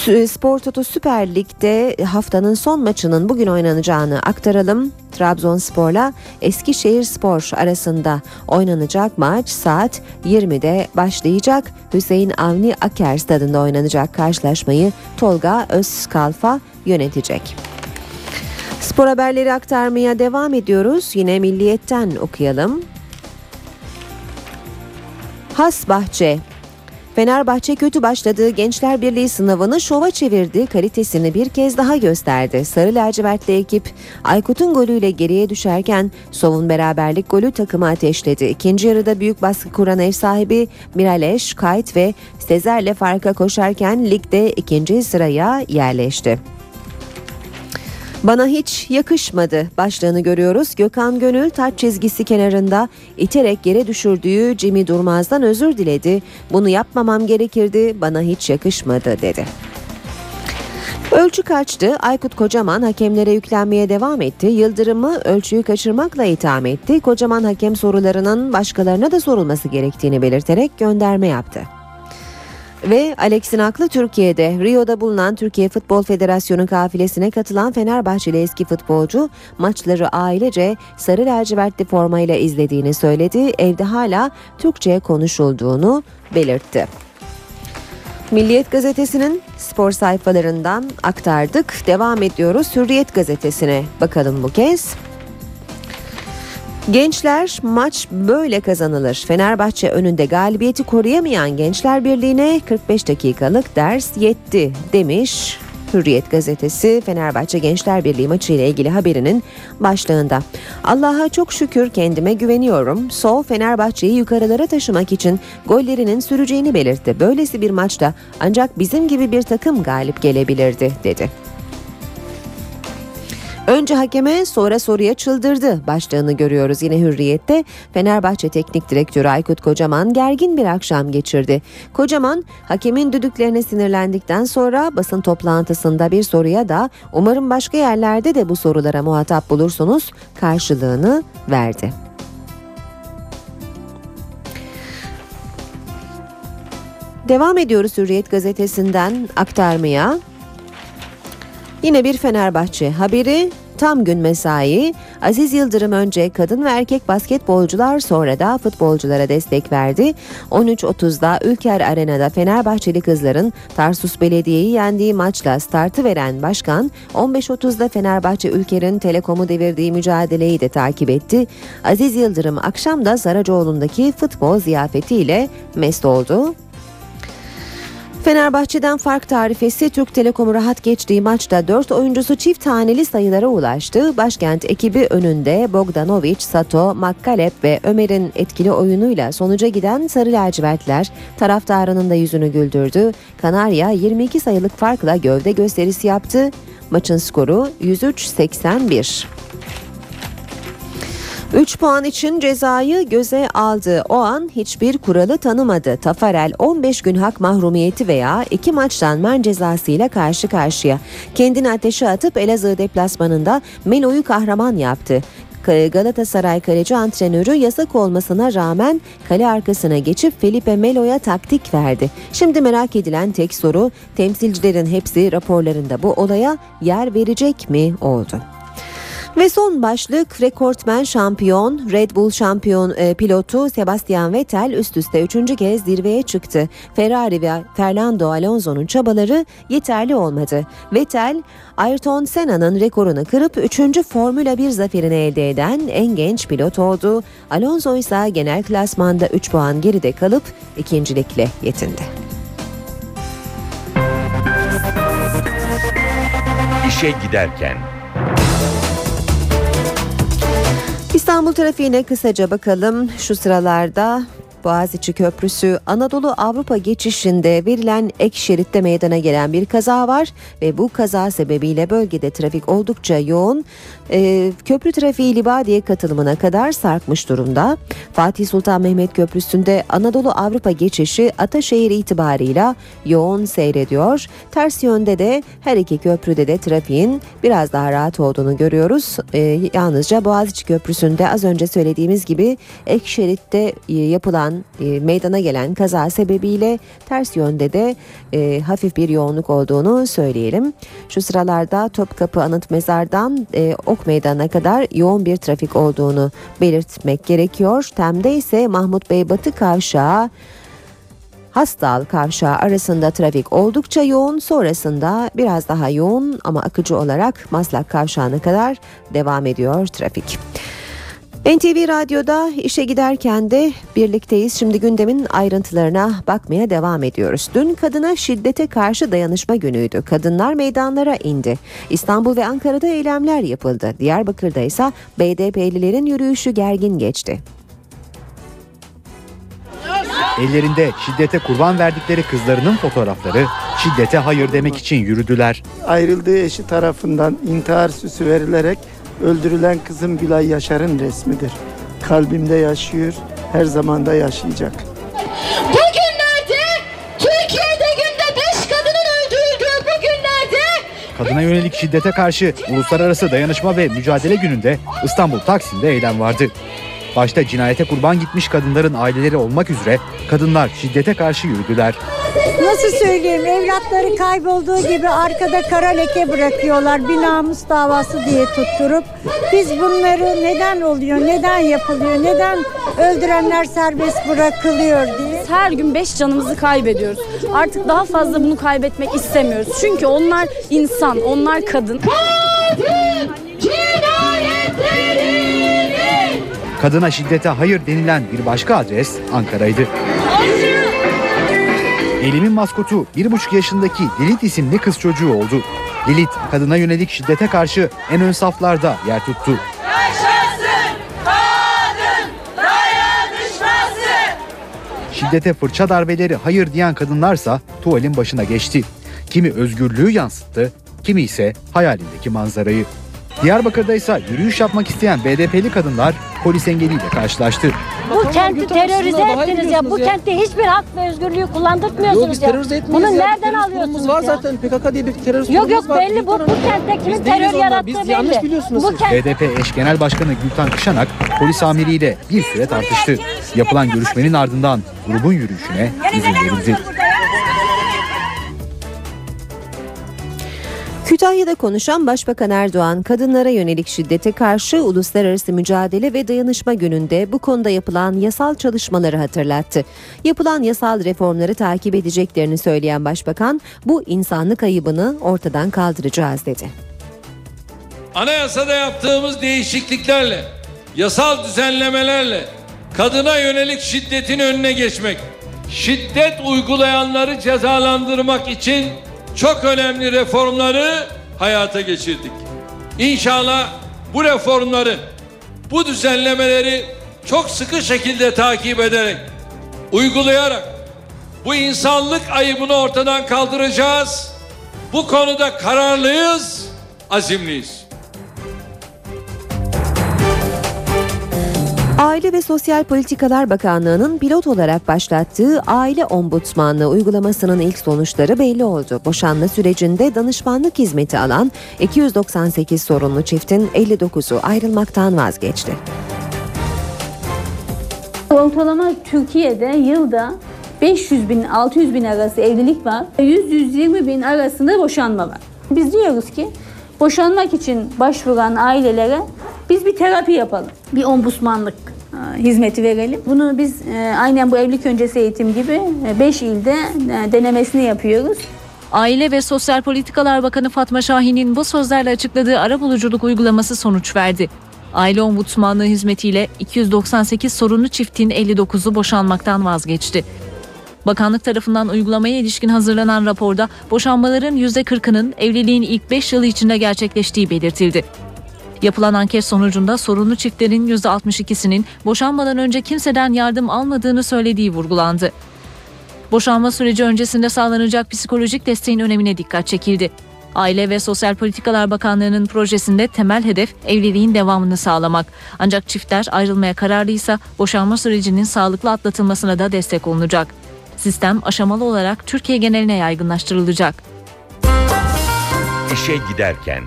Spor Toto Süper Lig'de haftanın son maçının bugün oynanacağını aktaralım. Trabzonspor'la Eskişehir Spor arasında oynanacak maç saat 20'de başlayacak. Hüseyin Avni Aker stadında oynanacak karşılaşmayı Tolga Özkalfa yönetecek. Spor haberleri aktarmaya devam ediyoruz. Yine Milliyet'ten okuyalım. Has Bahçe Fenerbahçe kötü başladığı Gençler Birliği sınavını şova çevirdi, kalitesini bir kez daha gösterdi. Sarı lacivertli ekip Aykut'un golüyle geriye düşerken Sov'un beraberlik golü takımı ateşledi. İkinci yarıda büyük baskı kuran ev sahibi Miraleş, Kayt ve Sezer'le farka koşarken ligde ikinci sıraya yerleşti. Bana hiç yakışmadı başlığını görüyoruz. Gökhan Gönül taç çizgisi kenarında iterek yere düşürdüğü Jimmy Durmaz'dan özür diledi. Bunu yapmamam gerekirdi bana hiç yakışmadı dedi. Ölçü kaçtı. Aykut Kocaman hakemlere yüklenmeye devam etti. Yıldırım'ı ölçüyü kaçırmakla itham etti. Kocaman hakem sorularının başkalarına da sorulması gerektiğini belirterek gönderme yaptı. Ve Alex'in aklı Türkiye'de. Rio'da bulunan Türkiye Futbol Federasyonu kafilesine katılan Fenerbahçeli eski futbolcu maçları ailece sarı lacivertli formayla izlediğini söyledi. Evde hala Türkçe konuşulduğunu belirtti. Milliyet gazetesinin spor sayfalarından aktardık. Devam ediyoruz Hürriyet gazetesine bakalım bu kez. Gençler maç böyle kazanılır. Fenerbahçe önünde galibiyeti koruyamayan Gençler Birliği'ne 45 dakikalık ders yetti demiş Hürriyet gazetesi Fenerbahçe Gençler Birliği maçı ile ilgili haberinin başlığında. Allah'a çok şükür kendime güveniyorum. Sol Fenerbahçe'yi yukarılara taşımak için gollerinin süreceğini belirtti. Böylesi bir maçta ancak bizim gibi bir takım galip gelebilirdi dedi. Önce hakeme sonra soruya çıldırdı başlığını görüyoruz yine Hürriyet'te. Fenerbahçe Teknik Direktörü Aykut Kocaman gergin bir akşam geçirdi. Kocaman hakemin düdüklerine sinirlendikten sonra basın toplantısında bir soruya da umarım başka yerlerde de bu sorulara muhatap bulursunuz karşılığını verdi. Devam ediyoruz Hürriyet gazetesinden aktarmaya. Yine bir Fenerbahçe haberi tam gün mesai. Aziz Yıldırım önce kadın ve erkek basketbolcular sonra da futbolculara destek verdi. 13.30'da Ülker Arena'da Fenerbahçeli kızların Tarsus Belediye'yi yendiği maçla startı veren başkan 15.30'da Fenerbahçe Ülker'in Telekom'u devirdiği mücadeleyi de takip etti. Aziz Yıldırım akşam da Saracoğlu'ndaki futbol ziyafetiyle mest oldu. Fenerbahçe'den fark tarifesi Türk Telekom'u rahat geçtiği maçta 4 oyuncusu çift taneli sayılara ulaştı. Başkent ekibi önünde Bogdanovic, Sato, Makkalep ve Ömer'in etkili oyunuyla sonuca giden Sarı Lacivertler taraftarının da yüzünü güldürdü. Kanarya 22 sayılık farkla gövde gösterisi yaptı. Maçın skoru 103-81. 3 puan için cezayı göze aldı. O an hiçbir kuralı tanımadı. Tafarel 15 gün hak mahrumiyeti veya 2 maçtan men cezasıyla karşı karşıya. Kendini ateşe atıp Elazığ deplasmanında Melo'yu kahraman yaptı. Galatasaray kaleci antrenörü yasak olmasına rağmen kale arkasına geçip Felipe Melo'ya taktik verdi. Şimdi merak edilen tek soru temsilcilerin hepsi raporlarında bu olaya yer verecek mi oldu? Ve son başlık rekortmen şampiyon Red Bull şampiyon e, pilotu Sebastian Vettel üst üste üçüncü kez zirveye çıktı. Ferrari ve Fernando Alonso'nun çabaları yeterli olmadı. Vettel Ayrton Senna'nın rekorunu kırıp üçüncü Formula 1 zaferini elde eden en genç pilot oldu. Alonso ise genel klasmanda 3 puan geride kalıp ikincilikle yetindi. İşe giderken İstanbul trafiğine kısaca bakalım. Şu sıralarda Boğaziçi Köprüsü Anadolu Avrupa geçişinde verilen ek şeritte meydana gelen bir kaza var ve bu kaza sebebiyle bölgede trafik oldukça yoğun. Ee, köprü trafiği Libadiye katılımına kadar sarkmış durumda. Fatih Sultan Mehmet Köprüsü'nde Anadolu Avrupa geçişi Ataşehir itibarıyla yoğun seyrediyor. Ters yönde de her iki köprüde de trafiğin biraz daha rahat olduğunu görüyoruz. Ee, yalnızca Boğaziçi Köprüsü'nde az önce söylediğimiz gibi ek şeritte e, yapılan e, meydana gelen kaza sebebiyle ters yönde de e, hafif bir yoğunluk olduğunu söyleyelim. Şu sıralarda Topkapı Anıt Mezar'dan e, Ok Meydanı'na kadar yoğun bir trafik olduğunu belirtmek gerekiyor. Tem'de ise Mahmut Bey Batı Kavşağı Hastal Kavşağı arasında trafik oldukça yoğun sonrasında biraz daha yoğun ama akıcı olarak Maslak Kavşağı'na kadar devam ediyor trafik. NTV Radyo'da işe giderken de birlikteyiz. Şimdi gündemin ayrıntılarına bakmaya devam ediyoruz. Dün kadına şiddete karşı dayanışma günüydü. Kadınlar meydanlara indi. İstanbul ve Ankara'da eylemler yapıldı. Diyarbakır'da ise BDP'lilerin yürüyüşü gergin geçti. Ellerinde şiddete kurban verdikleri kızlarının fotoğrafları şiddete hayır demek için yürüdüler. ayrıldığı eşi tarafından intihar süsü verilerek öldürülen kızım Gülay Yaşar'ın resmidir. Kalbimde yaşıyor, her zaman da yaşayacak. Bugünlerde Türkiye'de günde 5 kadının öldürüldüğü bu günlerde Kadına yönelik şiddete karşı Uluslararası Dayanışma ve Mücadele Günü'nde İstanbul Taksim'de eylem vardı. Başta cinayete kurban gitmiş kadınların aileleri olmak üzere kadınlar şiddete karşı yürüdüler. Nasıl söyleyeyim evlatları kaybolduğu gibi arkada kara leke bırakıyorlar bir namus davası diye tutturup biz bunları neden oluyor neden yapılıyor neden öldürenler serbest bırakılıyor diye. Her gün 5 canımızı kaybediyoruz. Artık daha fazla bunu kaybetmek istemiyoruz. Çünkü onlar insan, onlar kadın. Kadına şiddete hayır denilen bir başka adres Ankara'ydı. Eylemin maskotu bir buçuk yaşındaki Lilit isimli kız çocuğu oldu. Lilit kadına yönelik şiddete karşı en ön saflarda yer tuttu. yaşasın kadın dayanışması. Şiddete fırça darbeleri hayır diyen kadınlarsa tuvalin başına geçti. Kimi özgürlüğü yansıttı, kimi ise hayalindeki manzarayı. Diyarbakır'da ise yürüyüş yapmak isteyen BDP'li kadınlar polis engeliyle karşılaştı. Bu kenti terörize ettiniz ya. Bu kentte hiçbir hak ve özgürlüğü kullandırtmıyorsunuz ya. Bunu nereden alıyorsunuz var ya? zaten PKK diye bir terörist Yok yok var. belli bu, bu kentte kimin Biz değiliz terör onlar, yarattığı biz belli. yanlış biliyorsunuz Bu siz. kent BDP eş genel başkanı Gülten Kışanak polis amiriyle bir süre tartıştı. Yapılan görüşmenin ardından grubun yürüyüşüne izin verildi. Kütahya'da konuşan Başbakan Erdoğan, kadınlara yönelik şiddete karşı Uluslararası Mücadele ve Dayanışma Günü'nde bu konuda yapılan yasal çalışmaları hatırlattı. Yapılan yasal reformları takip edeceklerini söyleyen Başbakan, bu insanlık ayıbını ortadan kaldıracağız dedi. Anayasada yaptığımız değişikliklerle, yasal düzenlemelerle kadına yönelik şiddetin önüne geçmek, şiddet uygulayanları cezalandırmak için çok önemli reformları hayata geçirdik. İnşallah bu reformları, bu düzenlemeleri çok sıkı şekilde takip ederek, uygulayarak bu insanlık ayıbını ortadan kaldıracağız. Bu konuda kararlıyız, azimliyiz. Aile ve Sosyal Politikalar Bakanlığı'nın pilot olarak başlattığı Aile Ombudsmanlığı uygulamasının ilk sonuçları belli oldu. Boşanma sürecinde danışmanlık hizmeti alan 298 sorunlu çiftin 59'u ayrılmaktan vazgeçti. Ortalama Türkiye'de yılda 500 bin 600 bin arası evlilik var. 100-120 bin arasında boşanma var. Biz diyoruz ki boşanmak için başvuran ailelere biz bir terapi yapalım. Bir ombusmanlık e, hizmeti verelim. Bunu biz e, aynen bu evlilik öncesi eğitim gibi 5 ilde e, denemesini yapıyoruz. Aile ve Sosyal Politikalar Bakanı Fatma Şahin'in bu sözlerle açıkladığı arabuluculuk uygulaması sonuç verdi. Aile Ombudsmanlığı hizmetiyle 298 sorunlu çiftin 59'u boşanmaktan vazgeçti. Bakanlık tarafından uygulamaya ilişkin hazırlanan raporda boşanmaların %40'ının evliliğin ilk 5 yılı içinde gerçekleştiği belirtildi. Yapılan anket sonucunda sorunlu çiftlerin %62'sinin boşanmadan önce kimseden yardım almadığını söylediği vurgulandı. Boşanma süreci öncesinde sağlanacak psikolojik desteğin önemine dikkat çekildi. Aile ve Sosyal Politikalar Bakanlığı'nın projesinde temel hedef evliliğin devamını sağlamak. Ancak çiftler ayrılmaya kararlıysa boşanma sürecinin sağlıklı atlatılmasına da destek olunacak. Sistem aşamalı olarak Türkiye geneline yaygınlaştırılacak. İşe giderken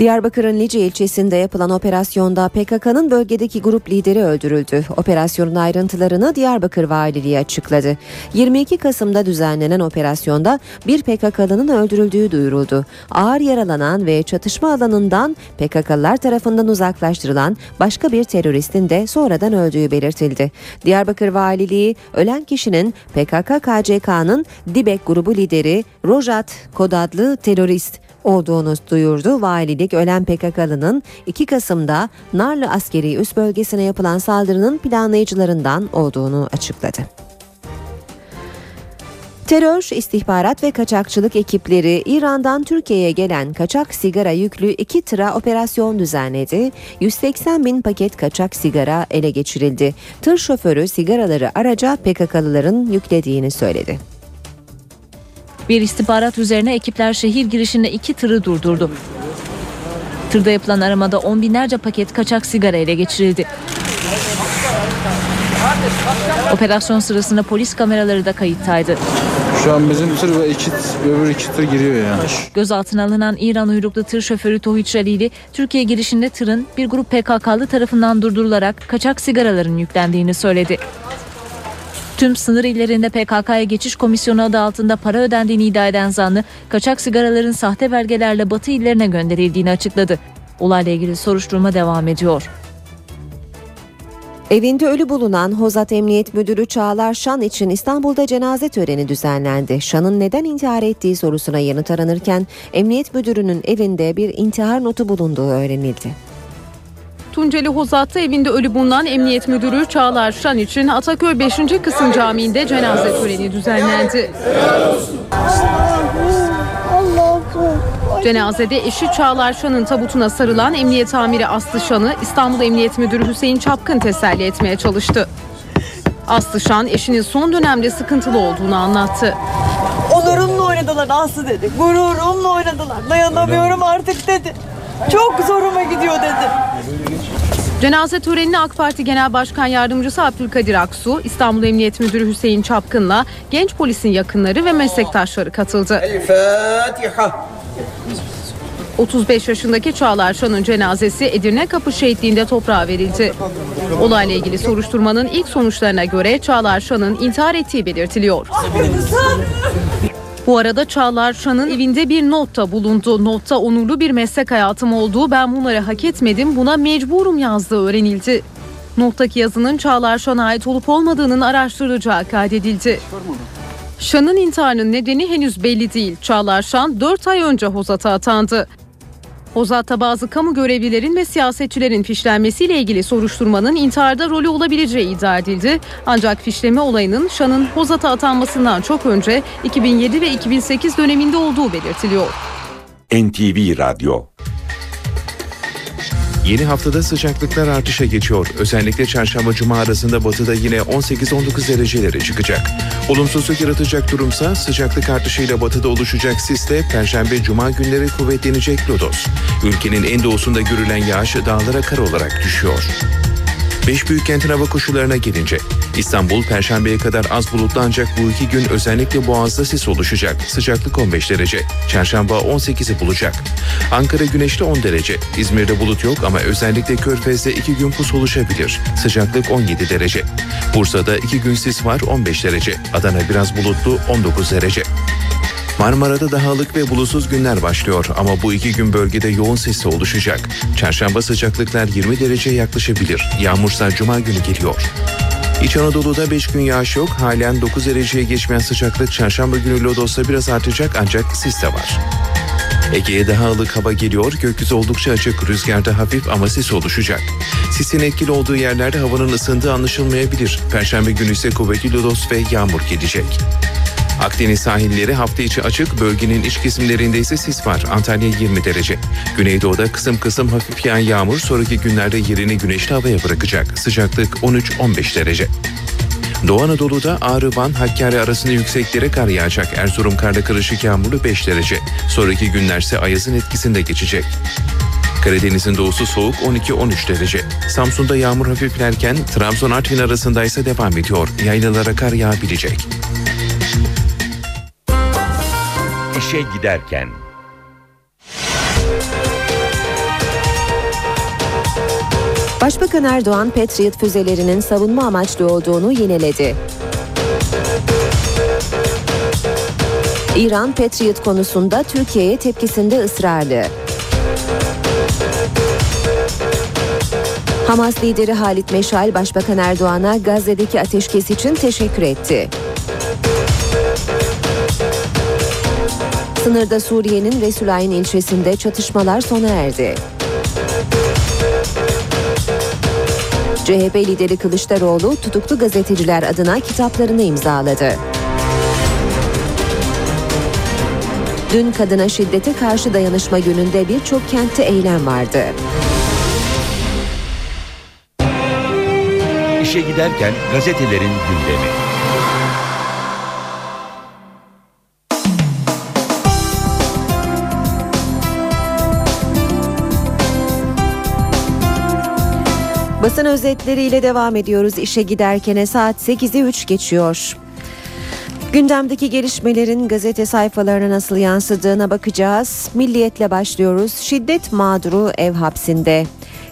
Diyarbakır'ın Lice ilçesinde yapılan operasyonda PKK'nın bölgedeki grup lideri öldürüldü. Operasyonun ayrıntılarını Diyarbakır Valiliği açıkladı. 22 Kasım'da düzenlenen operasyonda bir PKK'lının öldürüldüğü duyuruldu. Ağır yaralanan ve çatışma alanından PKK'lılar tarafından uzaklaştırılan başka bir teröristin de sonradan öldüğü belirtildi. Diyarbakır Valiliği ölen kişinin PKK-KCK'nın Dibek grubu lideri Rojat Kod adlı terörist olduğunu duyurdu. Valilik ölen PKK'lının 2 Kasım'da Narlı askeri üst bölgesine yapılan saldırının planlayıcılarından olduğunu açıkladı. Terör, istihbarat ve kaçakçılık ekipleri İran'dan Türkiye'ye gelen kaçak sigara yüklü iki tıra operasyon düzenledi. 180 bin paket kaçak sigara ele geçirildi. Tır şoförü sigaraları araca PKK'lıların yüklediğini söyledi. Bir istihbarat üzerine ekipler şehir girişinde iki tırı durdurdu. Tırda yapılan aramada on binlerce paket kaçak sigara ele geçirildi. Operasyon sırasında polis kameraları da kayıttaydı. Şu an bizim tır ve iki, öbür iki tır giriyor yani. Gözaltına alınan İran uyruklu tır şoförü Tohiç Alili, Türkiye girişinde tırın bir grup PKK'lı tarafından durdurularak kaçak sigaraların yüklendiğini söyledi. Tüm sınır illerinde PKK'ya geçiş komisyonu adı altında para ödendiğini iddia eden zanlı, kaçak sigaraların sahte belgelerle batı illerine gönderildiğini açıkladı. Olayla ilgili soruşturma devam ediyor. Evinde ölü bulunan Hozat Emniyet Müdürü Çağlar Şan için İstanbul'da cenaze töreni düzenlendi. Şan'ın neden intihar ettiği sorusuna yanıt aranırken Emniyet Müdürü'nün evinde bir intihar notu bulunduğu öğrenildi. Tunceli Hozat'ta evinde ölü bulunan Emniyet Müdürü Çağlar Şan için Ataköy 5. Kısım Camii'nde cenaze töreni düzenlendi. Cenazede eşi Çağlar Şan'ın tabutuna sarılan Emniyet Amiri Aslı Şan'ı İstanbul Emniyet Müdürü Hüseyin Çapkın teselli etmeye çalıştı. Aslı Şan eşinin son dönemde sıkıntılı olduğunu anlattı. Onurumla oynadılar Aslı dedi. Gururumla oynadılar. Dayanamıyorum artık dedi. Çok zoruma gidiyor dedi. Cenaze törenine AK Parti Genel Başkan Yardımcısı Abdülkadir Aksu, İstanbul Emniyet Müdürü Hüseyin Çapkın'la genç polisin yakınları ve meslektaşları katıldı. 35 yaşındaki Çağlar Şan'ın cenazesi Edirne Kapı Şehitliği'nde toprağa verildi. Olayla ilgili soruşturmanın ilk sonuçlarına göre Çağlar Şan'ın intihar ettiği belirtiliyor. Bu arada Çağlar Şan'ın evinde bir notta bulundu. Notta onurlu bir meslek hayatım olduğu ben bunları hak etmedim buna mecburum yazdığı öğrenildi. Nottaki yazının Çağlar Şan'a ait olup olmadığının araştırılacağı kaydedildi. Şan'ın intiharının nedeni henüz belli değil. Çağlar Şan 4 ay önce Hozat'a atandı. Hozat'ta bazı kamu görevlilerin ve siyasetçilerin fişlenmesiyle ilgili soruşturmanın intiharda rolü olabileceği iddia edildi. Ancak fişleme olayının Şan'ın Hozat'a atanmasından çok önce 2007 ve 2008 döneminde olduğu belirtiliyor. NTV Radyo Yeni haftada sıcaklıklar artışa geçiyor. Özellikle çarşamba cuma arasında batıda yine 18-19 derecelere çıkacak. Olumsuzluk yaratacak durumsa sıcaklık artışıyla batıda oluşacak sisle perşembe cuma günleri kuvvetlenecek lodos. Ülkenin en doğusunda görülen yağış dağlara kar olarak düşüyor. Beş büyük kentin hava koşullarına gelince İstanbul perşembeye kadar az bulutlu ancak bu iki gün özellikle boğazda sis oluşacak. Sıcaklık 15 derece. Çarşamba 18'i bulacak. Ankara güneşli 10 derece. İzmir'de bulut yok ama özellikle Körfez'de iki gün pus oluşabilir. Sıcaklık 17 derece. Bursa'da iki gün sis var 15 derece. Adana biraz bulutlu 19 derece. Marmara'da daha ılık ve bulutsuz günler başlıyor ama bu iki gün bölgede yoğun sesi oluşacak. Çarşamba sıcaklıklar 20 dereceye yaklaşabilir. Yağmursa cuma günü geliyor. İç Anadolu'da 5 gün yağış yok. Halen 9 dereceye geçmeyen sıcaklık çarşamba günü Lodos'ta biraz artacak ancak sis de var. Ege'ye daha ılık hava geliyor. Gökyüzü oldukça açık. Rüzgarda hafif ama sis oluşacak. Sisin etkili olduğu yerlerde havanın ısındığı anlaşılmayabilir. Perşembe günü ise kuvvetli lodos ve yağmur gelecek. Akdeniz sahilleri hafta içi açık, bölgenin iç kesimlerinde ise sis var. Antalya 20 derece. Güneydoğu'da kısım kısım hafif yağan yağmur sonraki günlerde yerini güneşli havaya bırakacak. Sıcaklık 13-15 derece. Doğu Anadolu'da Ağrı, Van, Hakkari arasında yükseklere kar yağacak. Erzurum karla karışık yağmurlu 5 derece. Sonraki günlerse ayazın etkisinde geçecek. Karadeniz'in doğusu soğuk 12-13 derece. Samsun'da yağmur hafiflerken Trabzon Artvin arasında ise devam ediyor. Yaylalara kar yağabilecek. İşe giderken Başbakan Erdoğan Patriot füzelerinin savunma amaçlı olduğunu yineledi. İran Patriot konusunda Türkiye'ye tepkisinde ısrarlı. Hamas lideri Halit Meşal Başbakan Erdoğan'a Gazze'deki ateşkes için teşekkür etti. Sınırda Suriye'nin Resulayn ilçesinde çatışmalar sona erdi. CHP lideri Kılıçdaroğlu tutuklu gazeteciler adına kitaplarını imzaladı. Dün kadına şiddete karşı dayanışma gününde birçok kentte eylem vardı. İşe giderken gazetelerin gündemi. Basın özetleriyle devam ediyoruz. İşe giderken saat 8'i 3 geçiyor. Gündemdeki gelişmelerin gazete sayfalarına nasıl yansıdığına bakacağız. Milliyetle başlıyoruz. Şiddet mağduru ev hapsinde.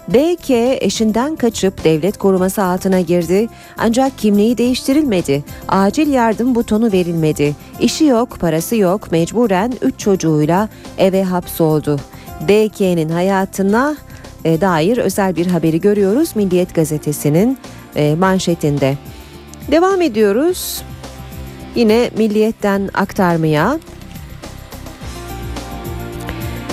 BK eşinden kaçıp devlet koruması altına girdi ancak kimliği değiştirilmedi. Acil yardım butonu verilmedi. İşi yok, parası yok, mecburen 3 çocuğuyla eve hapsoldu. BK'nin hayatına dair özel bir haberi görüyoruz Milliyet gazetesinin e, manşetinde. Devam ediyoruz. Yine Milliyet'ten aktarmaya.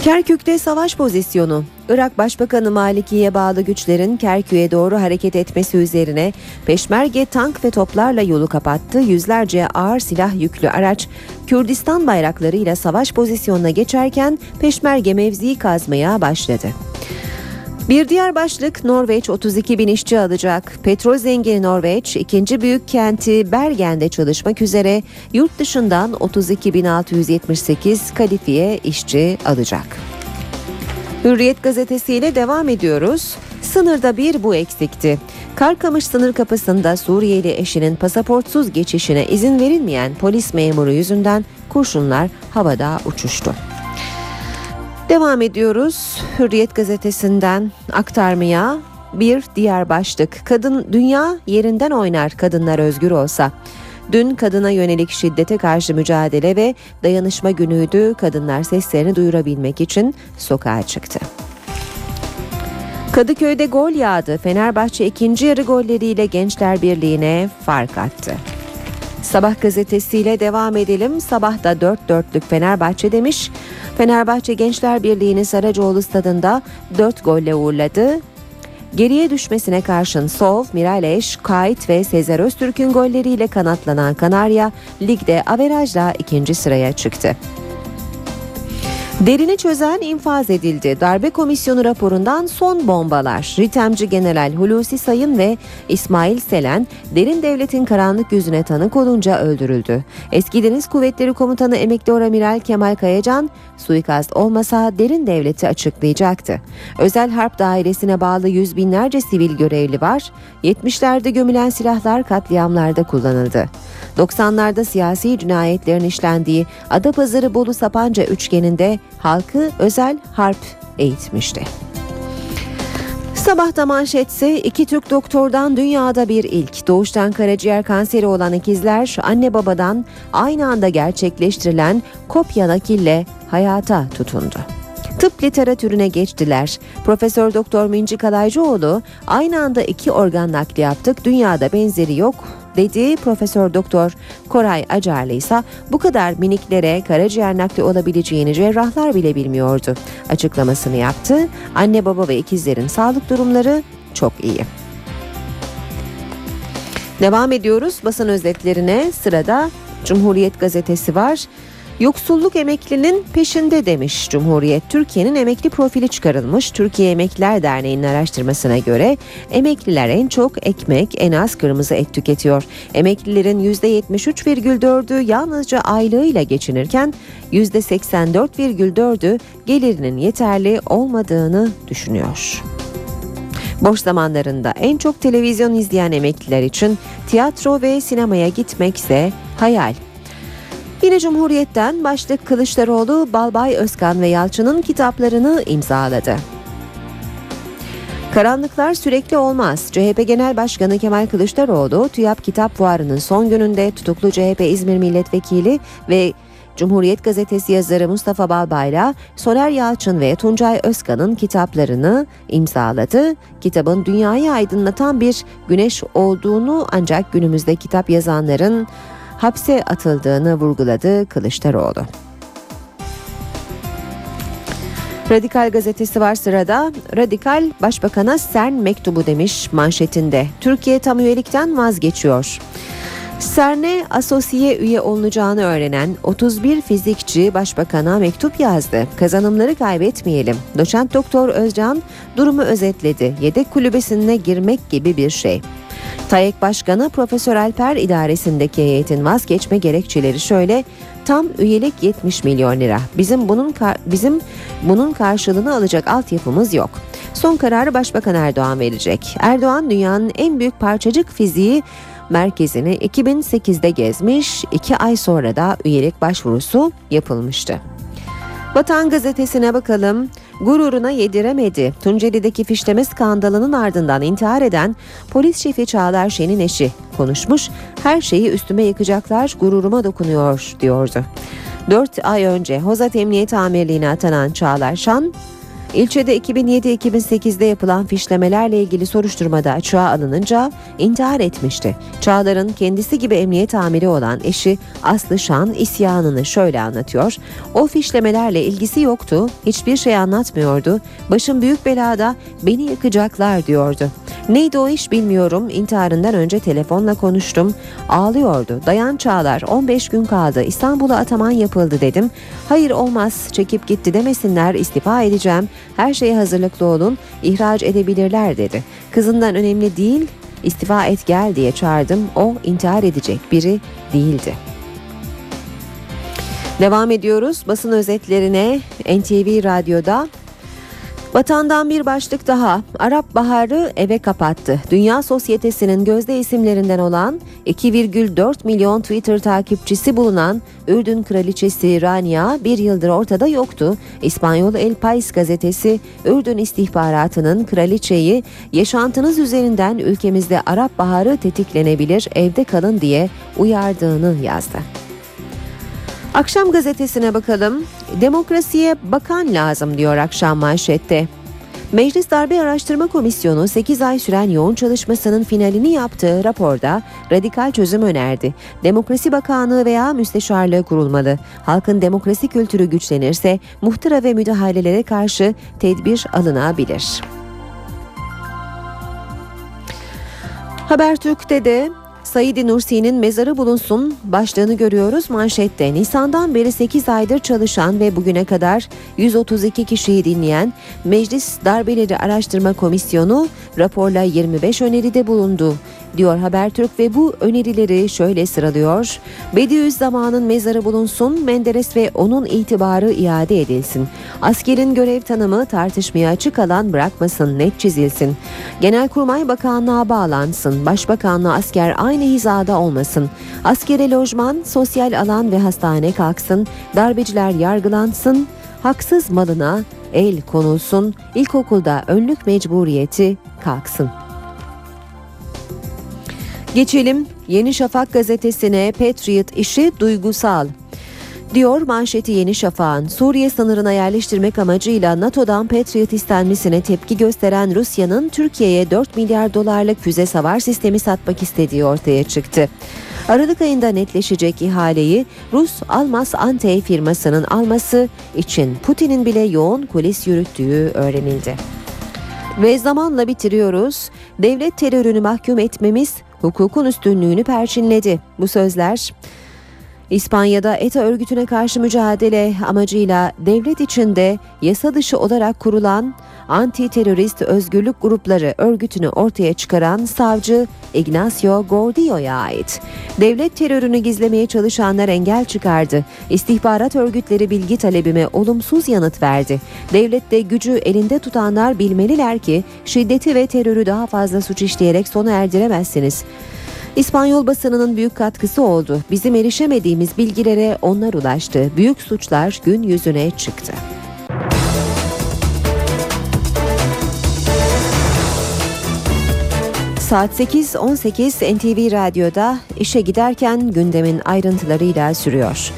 Kerkük'te savaş pozisyonu. Irak Başbakanı Maliki'ye bağlı güçlerin Kerkük'e doğru hareket etmesi üzerine peşmerge tank ve toplarla yolu kapattı. Yüzlerce ağır silah yüklü araç Kürdistan bayraklarıyla savaş pozisyonuna geçerken peşmerge mevziyi kazmaya başladı. Bir diğer başlık Norveç 32 bin işçi alacak. Petrol zengini Norveç ikinci büyük kenti Bergen'de çalışmak üzere yurt dışından 32.678 kalifiye işçi alacak. Hürriyet gazetesiyle devam ediyoruz. Sınırda bir bu eksikti. Karkamış sınır kapısında Suriyeli eşinin pasaportsuz geçişine izin verilmeyen polis memuru yüzünden kurşunlar havada uçuştu. Devam ediyoruz Hürriyet gazetesinden aktarmaya bir diğer başlık. Kadın dünya yerinden oynar kadınlar özgür olsa. Dün kadına yönelik şiddete karşı mücadele ve dayanışma günüydü. Kadınlar seslerini duyurabilmek için sokağa çıktı. Kadıköy'de gol yağdı. Fenerbahçe ikinci yarı golleriyle Gençler Birliği'ne fark attı. Sabah gazetesiyle devam edelim. Sabah da dört dörtlük Fenerbahçe demiş. Fenerbahçe Gençler Birliği'ni Saracoğlu stadında 4 golle uğurladı. Geriye düşmesine karşın Sov, Miraleş, Kayt ve Sezer Öztürk'ün golleriyle kanatlanan Kanarya ligde averajla ikinci sıraya çıktı. Derini çözen infaz edildi. Darbe komisyonu raporundan son bombalar. Ritemci General Hulusi Sayın ve İsmail Selen derin devletin karanlık yüzüne tanık olunca öldürüldü. Eski Deniz Kuvvetleri Komutanı Emekli Oramiral Kemal Kayacan suikast olmasa derin devleti açıklayacaktı. Özel Harp Dairesi'ne bağlı yüz binlerce sivil görevli var. 70'lerde gömülen silahlar katliamlarda kullanıldı. 90'larda siyasi cinayetlerin işlendiği Adapazarı Bolu Sapanca üçgeninde halkı özel harp eğitmişti. Sabahta manşetse iki Türk doktordan dünyada bir ilk. Doğuştan karaciğer kanseri olan ikizler anne babadan aynı anda gerçekleştirilen kopya nakille hayata tutundu. Tıp literatürüne geçtiler. Profesör Doktor Minci Kalaycıoğlu aynı anda iki organ nakli yaptık. Dünyada benzeri yok dedi. Profesör Doktor Koray Acarlı ise bu kadar miniklere karaciğer nakli olabileceğini cerrahlar bile bilmiyordu. Açıklamasını yaptı. Anne baba ve ikizlerin sağlık durumları çok iyi. Devam ediyoruz basın özetlerine. Sırada Cumhuriyet gazetesi var. Yoksulluk emeklinin peşinde demiş Cumhuriyet. Türkiye'nin emekli profili çıkarılmış. Türkiye Emekliler Derneği'nin araştırmasına göre emekliler en çok ekmek, en az kırmızı et tüketiyor. Emeklilerin %73,4'ü yalnızca aylığıyla geçinirken %84,4'ü gelirinin yeterli olmadığını düşünüyor. Boş zamanlarında en çok televizyon izleyen emekliler için tiyatro ve sinemaya gitmekse hayal. Yine Cumhuriyet'ten başlık Kılıçdaroğlu, Balbay Özkan ve Yalçın'ın kitaplarını imzaladı. Karanlıklar sürekli olmaz. CHP Genel Başkanı Kemal Kılıçdaroğlu, TÜYAP Kitap Fuarı'nın son gününde tutuklu CHP İzmir Milletvekili ve Cumhuriyet Gazetesi yazarı Mustafa Balbay'la Soner Yalçın ve Tuncay Özkan'ın kitaplarını imzaladı. Kitabın dünyayı aydınlatan bir güneş olduğunu ancak günümüzde kitap yazanların hapse atıldığını vurguladı Kılıçdaroğlu. Radikal gazetesi var sırada. Radikal Başbakan'a CERN mektubu demiş manşetinde. Türkiye tam üyelikten vazgeçiyor. CERN'e asosiye üye olunacağını öğrenen 31 fizikçi başbakana mektup yazdı. Kazanımları kaybetmeyelim. Doçent Doktor Özcan durumu özetledi. Yedek kulübesine girmek gibi bir şey. TAEK Başkanı Profesör Alper idaresindeki heyetin vazgeçme gerekçeleri şöyle. Tam üyelik 70 milyon lira. Bizim bunun bizim bunun karşılığını alacak altyapımız yok. Son kararı Başbakan Erdoğan verecek. Erdoğan dünyanın en büyük parçacık fiziği merkezini 2008'de gezmiş, iki ay sonra da üyelik başvurusu yapılmıştı. Vatan gazetesine bakalım. Gururuna yediremedi. Tunceli'deki fişleme skandalının ardından intihar eden polis şefi Çağlar Şen'in eşi konuşmuş. Her şeyi üstüme yıkacaklar, gururuma dokunuyor diyordu. 4 ay önce Hozat Emniyet Amirliğine atanan Çağlar Şan, İlçede 2007-2008'de yapılan fişlemelerle ilgili soruşturmada açığa alınınca intihar etmişti. Çağlar'ın kendisi gibi emniyet amiri olan eşi Aslı Şan isyanını şöyle anlatıyor. O fişlemelerle ilgisi yoktu, hiçbir şey anlatmıyordu. Başım büyük belada, beni yakacaklar diyordu. Neydi o iş bilmiyorum. İntiharından önce telefonla konuştum. Ağlıyordu. Dayan Çağlar 15 gün kaldı. İstanbul'a ataman yapıldı dedim. Hayır olmaz çekip gitti demesinler istifa edeceğim. Her şeye hazırlıklı olun. ihraç edebilirler dedi. Kızından önemli değil istifa et gel diye çağırdım. O intihar edecek biri değildi. Devam ediyoruz basın özetlerine NTV Radyo'da Vatandan bir başlık daha. Arap Baharı eve kapattı. Dünya Sosyetesi'nin gözde isimlerinden olan 2,4 milyon Twitter takipçisi bulunan Ürdün Kraliçesi Rania bir yıldır ortada yoktu. İspanyol El País gazetesi Ürdün istihbaratının kraliçeyi yaşantınız üzerinden ülkemizde Arap Baharı tetiklenebilir evde kalın diye uyardığını yazdı. Akşam gazetesine bakalım. Demokrasiye bakan lazım diyor akşam manşette. Meclis Darbe Araştırma Komisyonu 8 ay süren yoğun çalışmasının finalini yaptığı raporda radikal çözüm önerdi. Demokrasi Bakanlığı veya müsteşarlığı kurulmalı. Halkın demokrasi kültürü güçlenirse muhtıra ve müdahalelere karşı tedbir alınabilir. Habertürk'te de Said Nursi'nin mezarı bulunsun başlığını görüyoruz manşette. Nisan'dan beri 8 aydır çalışan ve bugüne kadar 132 kişiyi dinleyen Meclis Darbeleri Araştırma Komisyonu raporla 25 öneride bulundu diyor Habertürk ve bu önerileri şöyle sıralıyor. Bediüzzaman'ın mezarı bulunsun, Menderes ve onun itibarı iade edilsin. Askerin görev tanımı tartışmaya açık alan bırakmasın, net çizilsin. Genelkurmay Bakanlığa bağlansın, Başbakanlığa asker aynı hizada olmasın. Askere lojman, sosyal alan ve hastane kalksın, darbeciler yargılansın, haksız malına el konulsun, ilkokulda önlük mecburiyeti kalksın. Geçelim Yeni Şafak gazetesine Patriot işi duygusal. Diyor manşeti Yeni Şafak'ın Suriye sınırına yerleştirmek amacıyla NATO'dan Patriot istenmesine tepki gösteren Rusya'nın Türkiye'ye 4 milyar dolarlık füze savar sistemi satmak istediği ortaya çıktı. Aralık ayında netleşecek ihaleyi Rus Almas Antey firmasının alması için Putin'in bile yoğun kulis yürüttüğü öğrenildi. Ve zamanla bitiriyoruz. Devlet terörünü mahkum etmemiz hukukun üstünlüğünü perçinledi. Bu sözler İspanya'da ETA örgütüne karşı mücadele amacıyla devlet içinde yasa dışı olarak kurulan anti terörist özgürlük grupları örgütünü ortaya çıkaran savcı Ignacio Gordillo'ya ait. Devlet terörünü gizlemeye çalışanlar engel çıkardı. İstihbarat örgütleri bilgi talebime olumsuz yanıt verdi. Devlette gücü elinde tutanlar bilmeliler ki şiddeti ve terörü daha fazla suç işleyerek sona erdiremezsiniz. İspanyol basınının büyük katkısı oldu. Bizim erişemediğimiz bilgilere onlar ulaştı. Büyük suçlar gün yüzüne çıktı. Saat 8.18 NTV Radyo'da işe giderken gündemin ayrıntılarıyla sürüyor.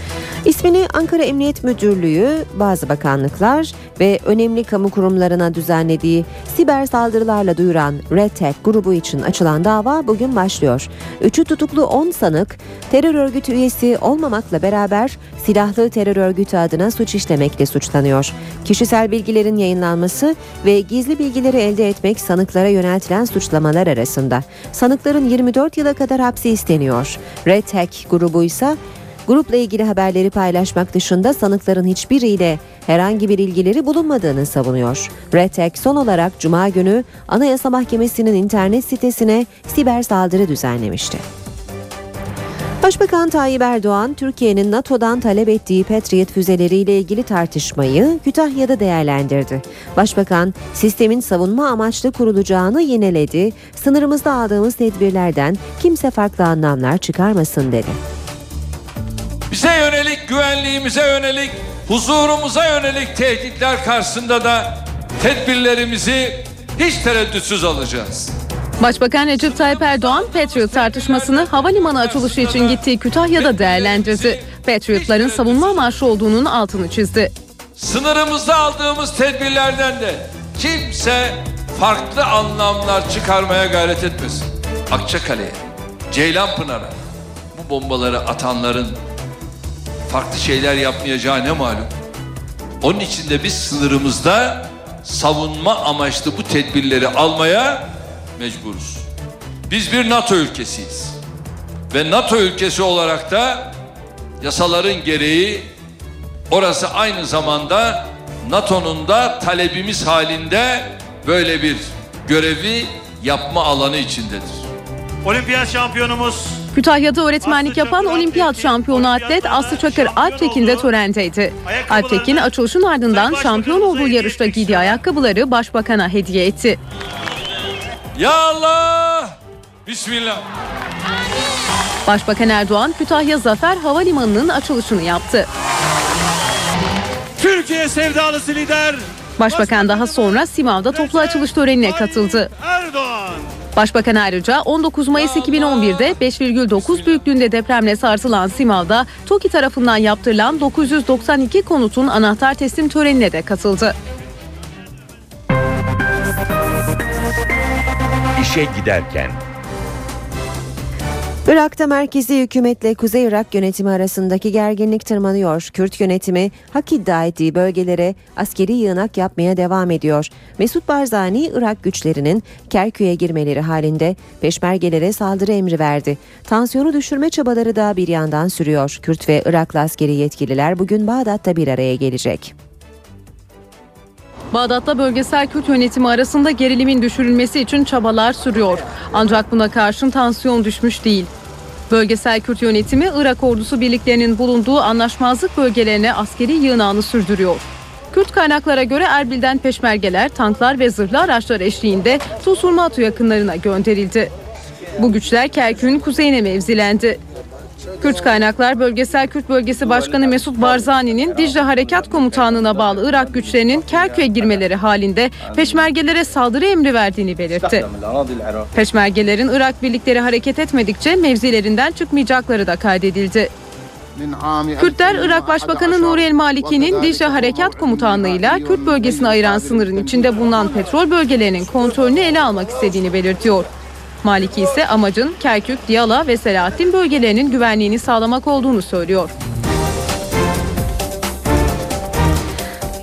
İsmini Ankara Emniyet Müdürlüğü, bazı bakanlıklar ve önemli kamu kurumlarına düzenlediği siber saldırılarla duyuran Red Tech grubu için açılan dava bugün başlıyor. Üçü tutuklu 10 sanık terör örgütü üyesi olmamakla beraber silahlı terör örgütü adına suç işlemekle suçlanıyor. Kişisel bilgilerin yayınlanması ve gizli bilgileri elde etmek sanıklara yöneltilen suçlamalar arasında. Sanıkların 24 yıla kadar hapsi isteniyor. Red Tech grubu ise Grupla ilgili haberleri paylaşmak dışında sanıkların hiçbiriyle herhangi bir ilgileri bulunmadığını savunuyor. Retek son olarak Cuma günü Anayasa Mahkemesi'nin internet sitesine siber saldırı düzenlemişti. Başbakan Tayyip Erdoğan, Türkiye'nin NATO'dan talep ettiği Patriot füzeleriyle ilgili tartışmayı Kütahya'da değerlendirdi. Başbakan, sistemin savunma amaçlı kurulacağını yineledi, sınırımızda aldığımız tedbirlerden kimse farklı anlamlar çıkarmasın dedi. Bize yönelik, güvenliğimize yönelik, huzurumuza yönelik tehditler karşısında da tedbirlerimizi hiç tereddütsüz alacağız. Başbakan Recep Tayyip Erdoğan Patriot tartışmasını havalimanı açılışı için gittiği Kütahya'da değerlendirdi. Patriotların savunma amaçlı olduğunun altını çizdi. Sınırımızda aldığımız tedbirlerden de kimse farklı anlamlar çıkarmaya gayret etmesin. Akçakale'ye, Ceylanpınar'a bu bombaları atanların farklı şeyler yapmayacağı ne malum. Onun için de biz sınırımızda savunma amaçlı bu tedbirleri almaya mecburuz. Biz bir NATO ülkesiyiz. Ve NATO ülkesi olarak da yasaların gereği orası aynı zamanda NATO'nun da talebimiz halinde böyle bir görevi yapma alanı içindedir. Olimpiyat şampiyonumuz Kütahya'da öğretmenlik yapan olimpiyat şampiyonu atlet Aslı Çakır Alptekin de törendeydi. Alptekin açılışın ardından şampiyon olduğu yarışta giydiği ayakkabıları başbakana hediye etti. Ya Allah! Bismillah. Başbakan Erdoğan Kütahya Zafer Havalimanı'nın açılışını yaptı. Türkiye sevdalısı lider Başbakan daha sonra Simav'da toplu açılış törenine katıldı. Erdoğan. Başbakan ayrıca 19 Mayıs 2011'de 5,9 büyüklüğünde depremle sarsılan Simav'da TOKİ tarafından yaptırılan 992 konutun anahtar teslim törenine de katıldı. İşe giderken Irak'ta merkezi hükümetle Kuzey Irak yönetimi arasındaki gerginlik tırmanıyor. Kürt yönetimi hak iddia ettiği bölgelere askeri yığınak yapmaya devam ediyor. Mesut Barzani Irak güçlerinin Kerkük'e girmeleri halinde peşmergelere saldırı emri verdi. Tansiyonu düşürme çabaları da bir yandan sürüyor. Kürt ve Iraklı askeri yetkililer bugün Bağdat'ta bir araya gelecek. Bağdat'ta bölgesel Kürt yönetimi arasında gerilimin düşürülmesi için çabalar sürüyor. Ancak buna karşın tansiyon düşmüş değil. Bölgesel Kürt yönetimi Irak ordusu birliklerinin bulunduğu anlaşmazlık bölgelerine askeri yığınağını sürdürüyor. Kürt kaynaklara göre Erbil'den peşmergeler, tanklar ve zırhlı araçlar eşliğinde Tusurmatu yakınlarına gönderildi. Bu güçler Kerkük'ün kuzeyine mevzilendi. Kürt kaynaklar Bölgesel Kürt Bölgesi Başkanı Mesut Barzani'nin Dicle Harekat Komutanlığı'na bağlı Irak güçlerinin Kerkük'e girmeleri halinde peşmergelere saldırı emri verdiğini belirtti. Peşmergelerin Irak birlikleri hareket etmedikçe mevzilerinden çıkmayacakları da kaydedildi. Kürtler Irak Başbakanı Nuri El Maliki'nin Dicle Harekat Komutanlığı'yla Kürt bölgesini ayıran sınırın içinde bulunan petrol bölgelerinin kontrolünü ele almak istediğini belirtiyor. Maliki ise amacın Kerkük, Diyala ve Selahattin bölgelerinin güvenliğini sağlamak olduğunu söylüyor.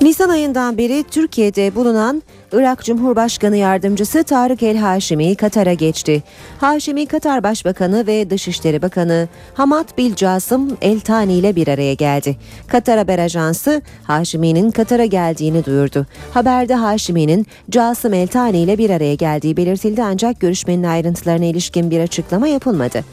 Nisan ayından beri Türkiye'de bulunan Irak Cumhurbaşkanı Yardımcısı Tarık El Haşimi Katar'a geçti. Haşimi Katar Başbakanı ve Dışişleri Bakanı Hamad Bil Casım El Tani ile bir araya geldi. Katar Haber Ajansı Haşimi'nin Katar'a geldiğini duyurdu. Haberde Haşimi'nin Casım El Tani ile bir araya geldiği belirtildi ancak görüşmenin ayrıntılarına ilişkin bir açıklama yapılmadı.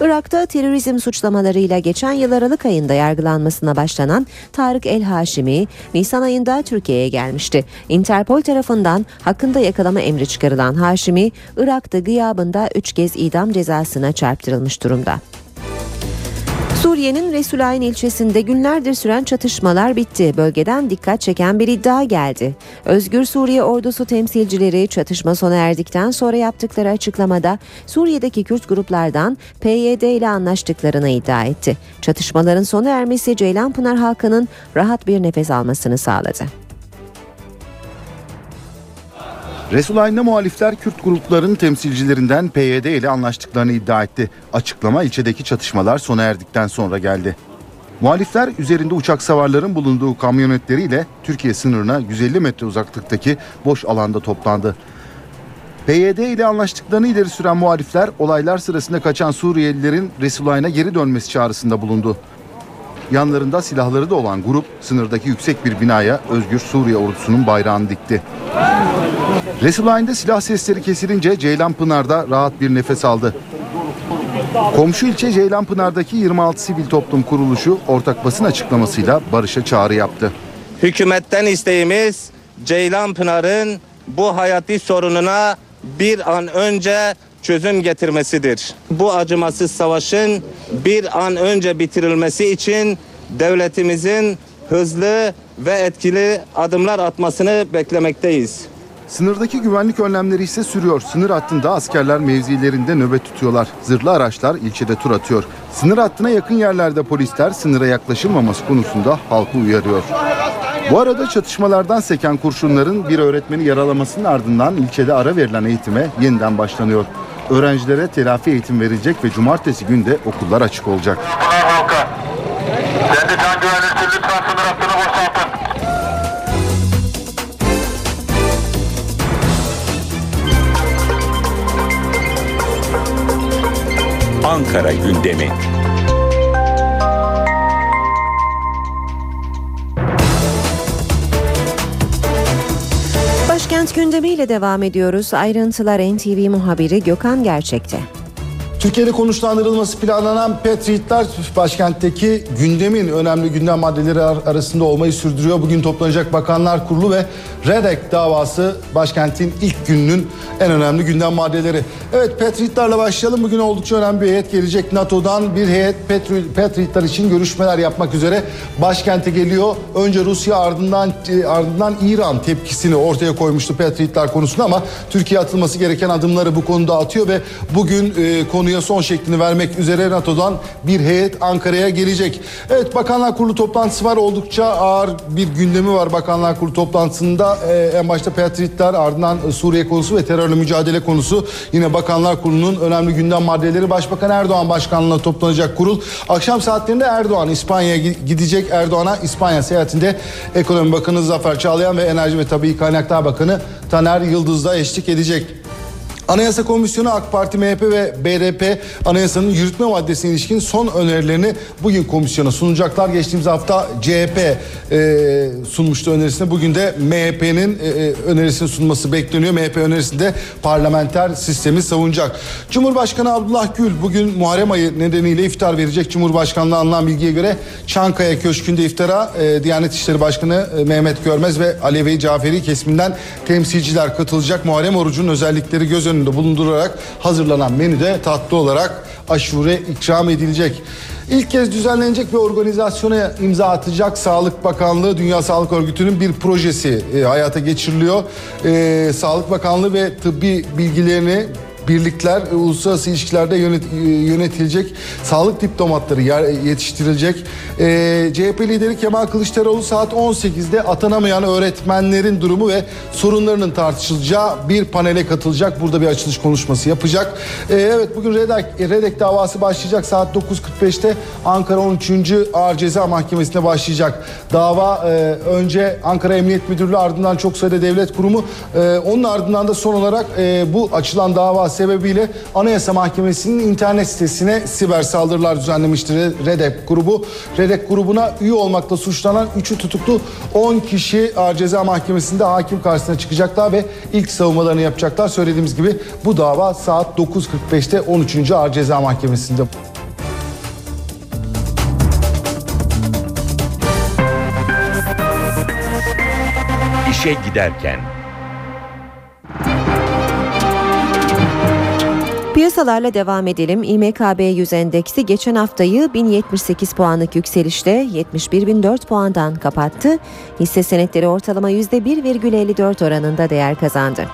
Irak'ta terörizm suçlamalarıyla geçen yıl Aralık ayında yargılanmasına başlanan Tarık El Haşimi Nisan ayında Türkiye'ye gelmişti. Interpol tarafından hakkında yakalama emri çıkarılan Haşimi, Irak'ta gıyabında 3 kez idam cezasına çarptırılmış durumda. Suriye'nin Resulayn ilçesinde günlerdir süren çatışmalar bitti. Bölgeden dikkat çeken bir iddia geldi. Özgür Suriye ordusu temsilcileri çatışma sona erdikten sonra yaptıkları açıklamada Suriye'deki Kürt gruplardan PYD ile anlaştıklarını iddia etti. Çatışmaların sona ermesi Ceylanpınar halkının rahat bir nefes almasını sağladı. Resulayn'da muhalifler Kürt gruplarının temsilcilerinden PYD ile anlaştıklarını iddia etti. Açıklama ilçedeki çatışmalar sona erdikten sonra geldi. Muhalifler üzerinde uçak savarların bulunduğu kamyonetleriyle Türkiye sınırına 150 metre uzaklıktaki boş alanda toplandı. PYD ile anlaştıklarını ileri süren muhalifler olaylar sırasında kaçan Suriyelilerin Resulayn'a geri dönmesi çağrısında bulundu. Yanlarında silahları da olan grup sınırdaki yüksek bir binaya Özgür Suriye ordusunun bayrağını dikti. Resulayn'da silah sesleri kesilince Ceylanpınar'da rahat bir nefes aldı. Komşu ilçe Ceylanpınar'daki 26 sivil toplum kuruluşu ortak basın açıklamasıyla barışa çağrı yaptı. Hükümetten isteğimiz Ceylanpınar'ın bu hayati sorununa bir an önce çözüm getirmesidir. Bu acımasız savaşın bir an önce bitirilmesi için devletimizin hızlı ve etkili adımlar atmasını beklemekteyiz. Sınırdaki güvenlik önlemleri ise sürüyor. Sınır hattında askerler mevzilerinde nöbet tutuyorlar. Zırhlı araçlar ilçede tur atıyor. Sınır hattına yakın yerlerde polisler sınıra yaklaşılmaması konusunda halkı uyarıyor. Bu arada çatışmalardan seken kurşunların bir öğretmeni yaralamasının ardından ilçede ara verilen eğitime yeniden başlanıyor. Öğrencilere telafi eğitim verilecek ve cumartesi günde okullar açık olacak. Kendi can güvenliği lütfen sınır hattını Ankara gündemi. Başkent gündemiyle devam ediyoruz. Ayrıntılar NTV muhabiri Gökhan Gerçek'te. Türkiye'de konuşlandırılması planlanan Patriotlar başkentteki gündemin önemli gündem maddeleri ar- arasında olmayı sürdürüyor. Bugün toplanacak Bakanlar Kurulu ve REDEK davası başkentin ilk gününün en önemli gündem maddeleri. Evet Patriotlarla başlayalım. Bugün oldukça önemli bir heyet gelecek. NATO'dan bir heyet Patri- Patriotlar için görüşmeler yapmak üzere başkente geliyor. Önce Rusya ardından e, ardından İran tepkisini ortaya koymuştu Patriotlar konusunda ama Türkiye atılması gereken adımları bu konuda atıyor ve bugün e, konuya son şeklini vermek üzere NATO'dan bir heyet Ankara'ya gelecek. Evet Bakanlar Kurulu toplantısı var. Oldukça ağır bir gündemi var Bakanlar Kurulu toplantısında. E, en başta Patriotlar ardından Suriye konusu ve terörle mücadele konusu. Yine Bakanlar Kurulu'nun önemli gündem maddeleri. Başbakan Erdoğan başkanlığına toplanacak kurul. Akşam saatlerinde Erdoğan İspanya'ya gi- gidecek. Erdoğan'a İspanya seyahatinde Ekonomi Bakanı Zafer Çağlayan ve Enerji ve Tabii Kaynaklar Bakanı Taner Yıldız da eşlik edecek. Anayasa Komisyonu AK Parti, MHP ve BDP anayasanın yürütme maddesine ilişkin son önerilerini bugün komisyona sunacaklar. Geçtiğimiz hafta CHP e, sunmuştu önerisini. Bugün de MHP'nin e, e, önerisini sunması bekleniyor. MHP önerisinde parlamenter sistemi savunacak. Cumhurbaşkanı Abdullah Gül bugün Muharrem ayı nedeniyle iftar verecek. Cumhurbaşkanlığı alınan bilgiye göre Çankaya Köşkü'nde iftara e, Diyanet İşleri Başkanı e, Mehmet Görmez ve Alevi Caferi kesiminden temsilciler katılacak. Muharrem orucunun özellikleri göz önünde bulundurarak hazırlanan menüde tatlı olarak aşure ikram edilecek. İlk kez düzenlenecek bir organizasyona imza atacak Sağlık Bakanlığı Dünya Sağlık Örgütü'nün bir projesi e, hayata geçiriliyor. E, Sağlık Bakanlığı ve tıbbi bilgilerini birlikler e, uluslararası ilişkilerde yönet, e, yönetilecek sağlık diplomatları yer- yetiştirilecek. E, CHP lideri Kemal Kılıçdaroğlu saat 18'de atanamayan öğretmenlerin durumu ve sorunlarının tartışılacağı bir panele katılacak. Burada bir açılış konuşması yapacak. E, evet bugün Redek, Redek davası başlayacak saat 9.45'te Ankara 13. Ağır Ceza Mahkemesi'nde başlayacak. Dava e, önce Ankara Emniyet Müdürlüğü ardından çok sayıda devlet kurumu e, onun ardından da son olarak e, bu açılan dava sebebiyle Anayasa Mahkemesi'nin internet sitesine siber saldırılar düzenlemiştir REDEP grubu. REDEP grubuna üye olmakla suçlanan 3'ü tutuklu 10 kişi Ağır Ceza Mahkemesi'nde hakim karşısına çıkacaklar ve ilk savunmalarını yapacaklar. Söylediğimiz gibi bu dava saat 9.45'te 13. Ağır Ceza Mahkemesi'nde. İşe giderken. Piyasalarla devam edelim. İMKB 100 endeksi geçen haftayı 1078 puanlık yükselişle 71.004 puandan kapattı. Hisse senetleri ortalama %1,54 oranında değer kazandı.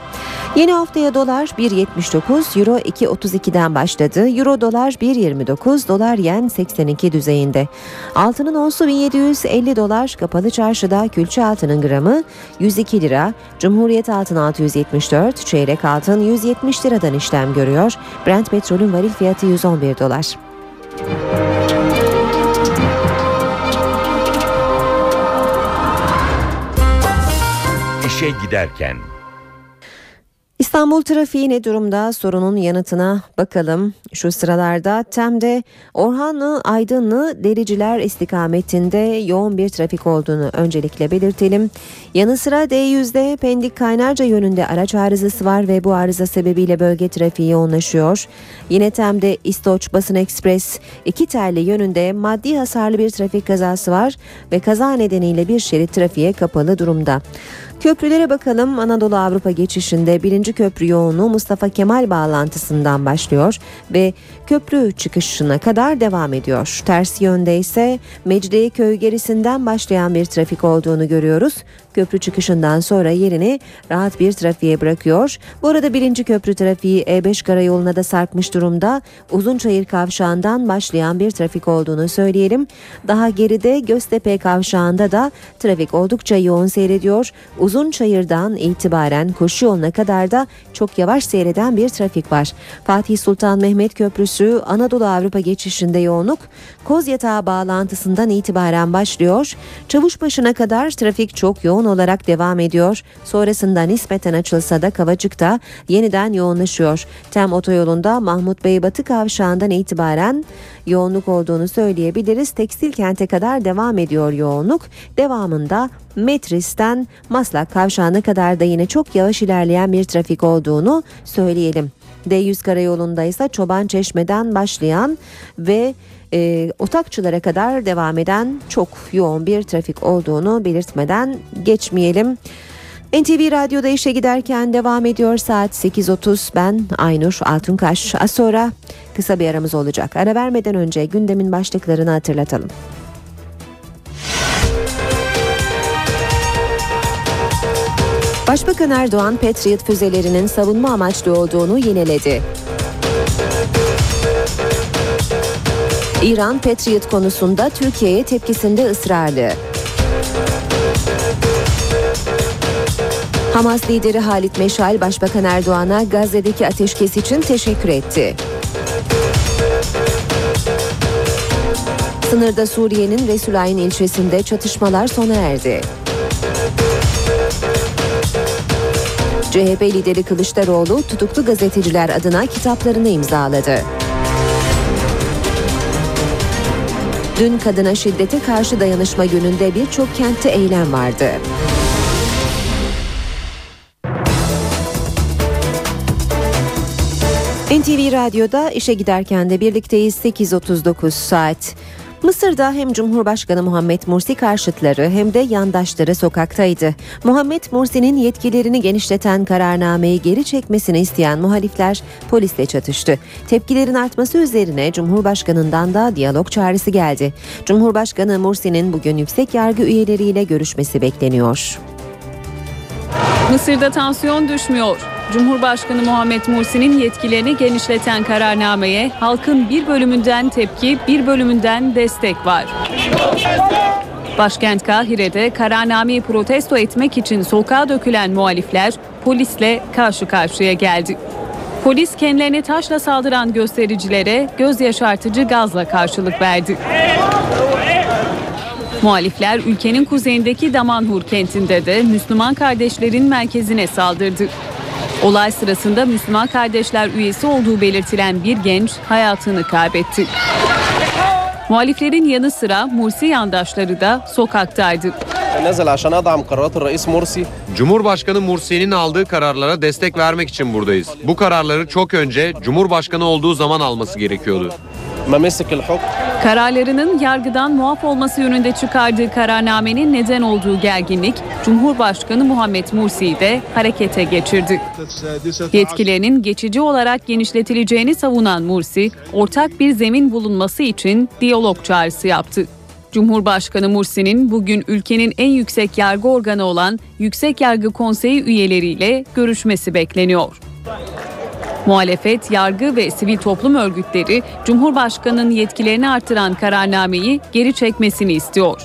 Yeni haftaya dolar 1.79, euro 2.32'den başladı. Euro dolar 1.29, dolar yen 82 düzeyinde. Altının onsu 1750 dolar, kapalı çarşıda külçe altının gramı 102 lira, Cumhuriyet altın 674, çeyrek altın 170 liradan işlem görüyor. Brent petrolün varil fiyatı 111 dolar. İşe giderken İstanbul trafiği ne durumda sorunun yanıtına bakalım. Şu sıralarda Tem'de Orhanlı Aydınlı Dericiler istikametinde yoğun bir trafik olduğunu öncelikle belirtelim. Yanı sıra D100'de Pendik Kaynarca yönünde araç arızası var ve bu arıza sebebiyle bölge trafiği yoğunlaşıyor. Yine Tem'de İstoç Basın Ekspres iki terli yönünde maddi hasarlı bir trafik kazası var ve kaza nedeniyle bir şerit trafiğe kapalı durumda. Köprülere bakalım. Anadolu Avrupa geçişinde birinci köprü yoğunluğu Mustafa Kemal bağlantısından başlıyor ve köprü çıkışına kadar devam ediyor. Ters yönde ise Mecidiyeköy gerisinden başlayan bir trafik olduğunu görüyoruz. Köprü çıkışından sonra yerini rahat bir trafiğe bırakıyor. Bu arada birinci köprü trafiği E5 karayoluna da sarkmış durumda. Uzunçayır kavşağından başlayan bir trafik olduğunu söyleyelim. Daha geride Göztepe kavşağında da trafik oldukça yoğun seyrediyor. Uzunçayır'dan itibaren koşu yoluna kadar da çok yavaş seyreden bir trafik var. Fatih Sultan Mehmet Köprüsü Anadolu Avrupa geçişinde yoğunluk Kozyatağı bağlantısından itibaren başlıyor. Çavuşbaşı'na kadar trafik çok yoğun olarak devam ediyor. Sonrasında nispeten açılsa da Kavacık'ta yeniden yoğunlaşıyor. Tem otoyolunda Mahmut Bey Batı kavşağından itibaren yoğunluk olduğunu söyleyebiliriz. Tekstil kente kadar devam ediyor yoğunluk. Devamında Metris'ten Maslak kavşağına kadar da yine çok yavaş ilerleyen bir trafik olduğunu söyleyelim. D100 karayolunda ise Çoban Çeşme'den başlayan ve e, otakçılara kadar devam eden çok yoğun bir trafik olduğunu belirtmeden geçmeyelim. NTV Radyo'da işe giderken devam ediyor saat 8.30 ben Aynur Altunkaş. Az sonra kısa bir aramız olacak. Ara vermeden önce gündemin başlıklarını hatırlatalım. Başbakan Erdoğan Patriot füzelerinin savunma amaçlı olduğunu yineledi. İran Patriot konusunda Türkiye'ye tepkisinde ısrarlı. Hamas lideri Halit Meşal Başbakan Erdoğan'a Gazze'deki ateşkes için teşekkür etti. Sınırda Suriye'nin Resulayn ilçesinde çatışmalar sona erdi. CHP lideri Kılıçdaroğlu tutuklu gazeteciler adına kitaplarını imzaladı. Dün kadına şiddete karşı dayanışma gününde birçok kentte eylem vardı. NTV Radyo'da işe giderken de birlikteyiz 8.39 saat. Mısır'da hem Cumhurbaşkanı Muhammed Mursi karşıtları hem de yandaşları sokaktaydı. Muhammed Mursi'nin yetkilerini genişleten kararnameyi geri çekmesini isteyen muhalifler polisle çatıştı. Tepkilerin artması üzerine Cumhurbaşkanı'ndan da diyalog çağrısı geldi. Cumhurbaşkanı Mursi'nin bugün yüksek yargı üyeleriyle görüşmesi bekleniyor. Mısır'da tansiyon düşmüyor. Cumhurbaşkanı Muhammed Mursi'nin yetkilerini genişleten kararnameye halkın bir bölümünden tepki, bir bölümünden destek var. Başkent Kahire'de kararnameyi protesto etmek için sokağa dökülen muhalifler polisle karşı karşıya geldi. Polis kendilerine taşla saldıran göstericilere göz yaşartıcı gazla karşılık verdi. Muhalifler ülkenin kuzeyindeki Damanhur kentinde de Müslüman kardeşlerin merkezine saldırdı. Olay sırasında Müslüman kardeşler üyesi olduğu belirtilen bir genç hayatını kaybetti. Muhaliflerin yanı sıra Mursi yandaşları da sokaktaydı. Cumhurbaşkanı Mursi'nin aldığı kararlara destek vermek için buradayız. Bu kararları çok önce Cumhurbaşkanı olduğu zaman alması gerekiyordu. Kararlarının yargıdan muaf olması yönünde çıkardığı kararnamenin neden olduğu gerginlik Cumhurbaşkanı Muhammed Mursi'yi de harekete geçirdi. Yetkilerinin geçici olarak genişletileceğini savunan Mursi, ortak bir zemin bulunması için diyalog çağrısı yaptı. Cumhurbaşkanı Mursi'nin bugün ülkenin en yüksek yargı organı olan Yüksek Yargı Konseyi üyeleriyle görüşmesi bekleniyor. Muhalefet, yargı ve sivil toplum örgütleri Cumhurbaşkanı'nın yetkilerini artıran kararnameyi geri çekmesini istiyor.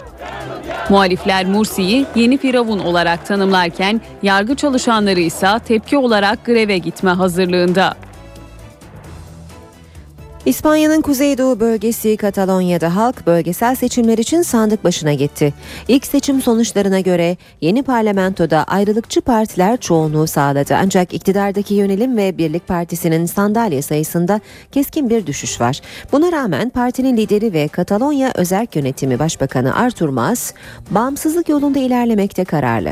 Muhalifler Mursi'yi yeni firavun olarak tanımlarken yargı çalışanları ise tepki olarak greve gitme hazırlığında. İspanya'nın kuzeydoğu bölgesi Katalonya'da halk bölgesel seçimler için sandık başına gitti. İlk seçim sonuçlarına göre yeni parlamentoda ayrılıkçı partiler çoğunluğu sağladı. Ancak iktidardaki yönelim ve Birlik Partisi'nin sandalye sayısında keskin bir düşüş var. Buna rağmen partinin lideri ve Katalonya Özerk Yönetimi Başbakanı Artur Mas, bağımsızlık yolunda ilerlemekte kararlı.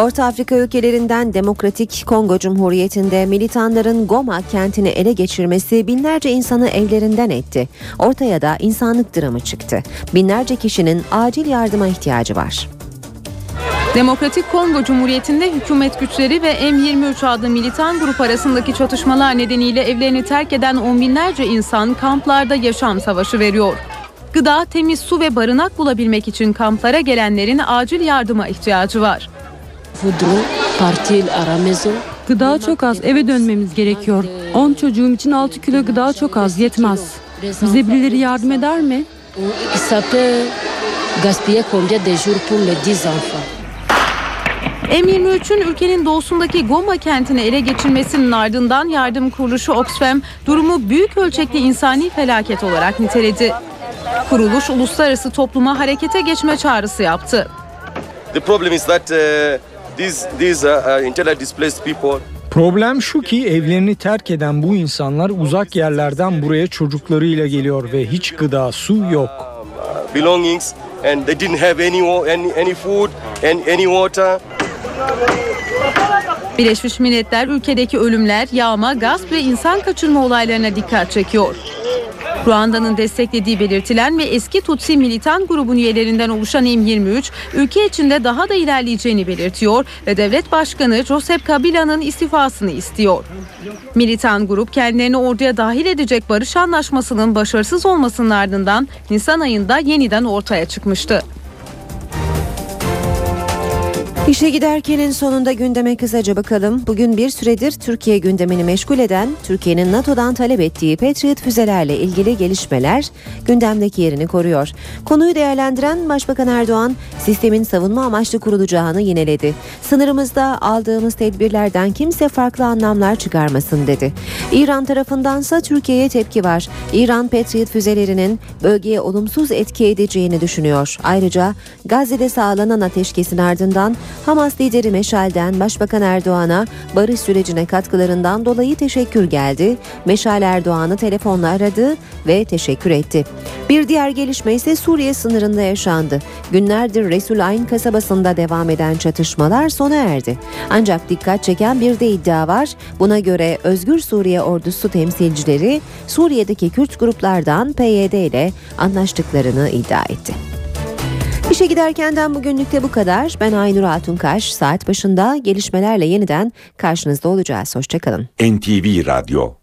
Orta Afrika ülkelerinden Demokratik Kongo Cumhuriyeti'nde militanların Goma kentini ele geçirmesi binlerce insanı evlerinden etti. Ortaya da insanlık dramı çıktı. Binlerce kişinin acil yardıma ihtiyacı var. Demokratik Kongo Cumhuriyeti'nde hükümet güçleri ve M23 adlı militan grup arasındaki çatışmalar nedeniyle evlerini terk eden on binlerce insan kamplarda yaşam savaşı veriyor. Gıda, temiz su ve barınak bulabilmek için kamplara gelenlerin acil yardıma ihtiyacı var. Gıda çok az eve dönmemiz gerekiyor. 10 çocuğum için 6 kilo gıda çok az yetmez. Bize birileri yardım eder mi? M23'ün ülkenin doğusundaki Goma kentini ele geçirmesinin ardından yardım kuruluşu Oxfam durumu büyük ölçekli insani felaket olarak niteledi. Kuruluş uluslararası topluma harekete geçme çağrısı yaptı. The problem is that uh, these these uh, internally displaced people Problem şu ki evlerini terk eden bu insanlar uzak yerlerden buraya çocuklarıyla geliyor ve hiç gıda, su yok. belongings and they didn't have any any food and any water. Birleşmiş Milletler ülkedeki ölümler, yağma, gasp ve insan kaçırma olaylarına dikkat çekiyor. Ruanda'nın desteklediği belirtilen ve eski Tutsi militan grubun üyelerinden oluşan M23, ülke içinde daha da ilerleyeceğini belirtiyor ve devlet başkanı Joseph Kabila'nın istifasını istiyor. Militan grup kendilerini orduya dahil edecek barış anlaşmasının başarısız olmasının ardından Nisan ayında yeniden ortaya çıkmıştı. İşe giderkenin sonunda gündeme kısaca bakalım. Bugün bir süredir Türkiye gündemini meşgul eden, Türkiye'nin NATO'dan talep ettiği Patriot füzelerle ilgili gelişmeler gündemdeki yerini koruyor. Konuyu değerlendiren Başbakan Erdoğan, sistemin savunma amaçlı kurulacağını yineledi. Sınırımızda aldığımız tedbirlerden kimse farklı anlamlar çıkarmasın dedi. İran tarafındansa Türkiye'ye tepki var. İran Patriot füzelerinin bölgeye olumsuz etki edeceğini düşünüyor. Ayrıca Gazze'de sağlanan ateşkesin ardından Hamas lideri Meşal'den Başbakan Erdoğan'a barış sürecine katkılarından dolayı teşekkür geldi. Meşal Erdoğan'ı telefonla aradı ve teşekkür etti. Bir diğer gelişme ise Suriye sınırında yaşandı. Günlerdir Resul Ayn kasabasında devam eden çatışmalar sona erdi. Ancak dikkat çeken bir de iddia var. Buna göre Özgür Suriye ordusu temsilcileri Suriye'deki Kürt gruplardan PYD ile anlaştıklarını iddia etti. İşe giderkenden bugünlük de bu kadar. Ben Aynur Altunkaş. Saat başında gelişmelerle yeniden karşınızda olacağız. Hoşçakalın. NTV Radyo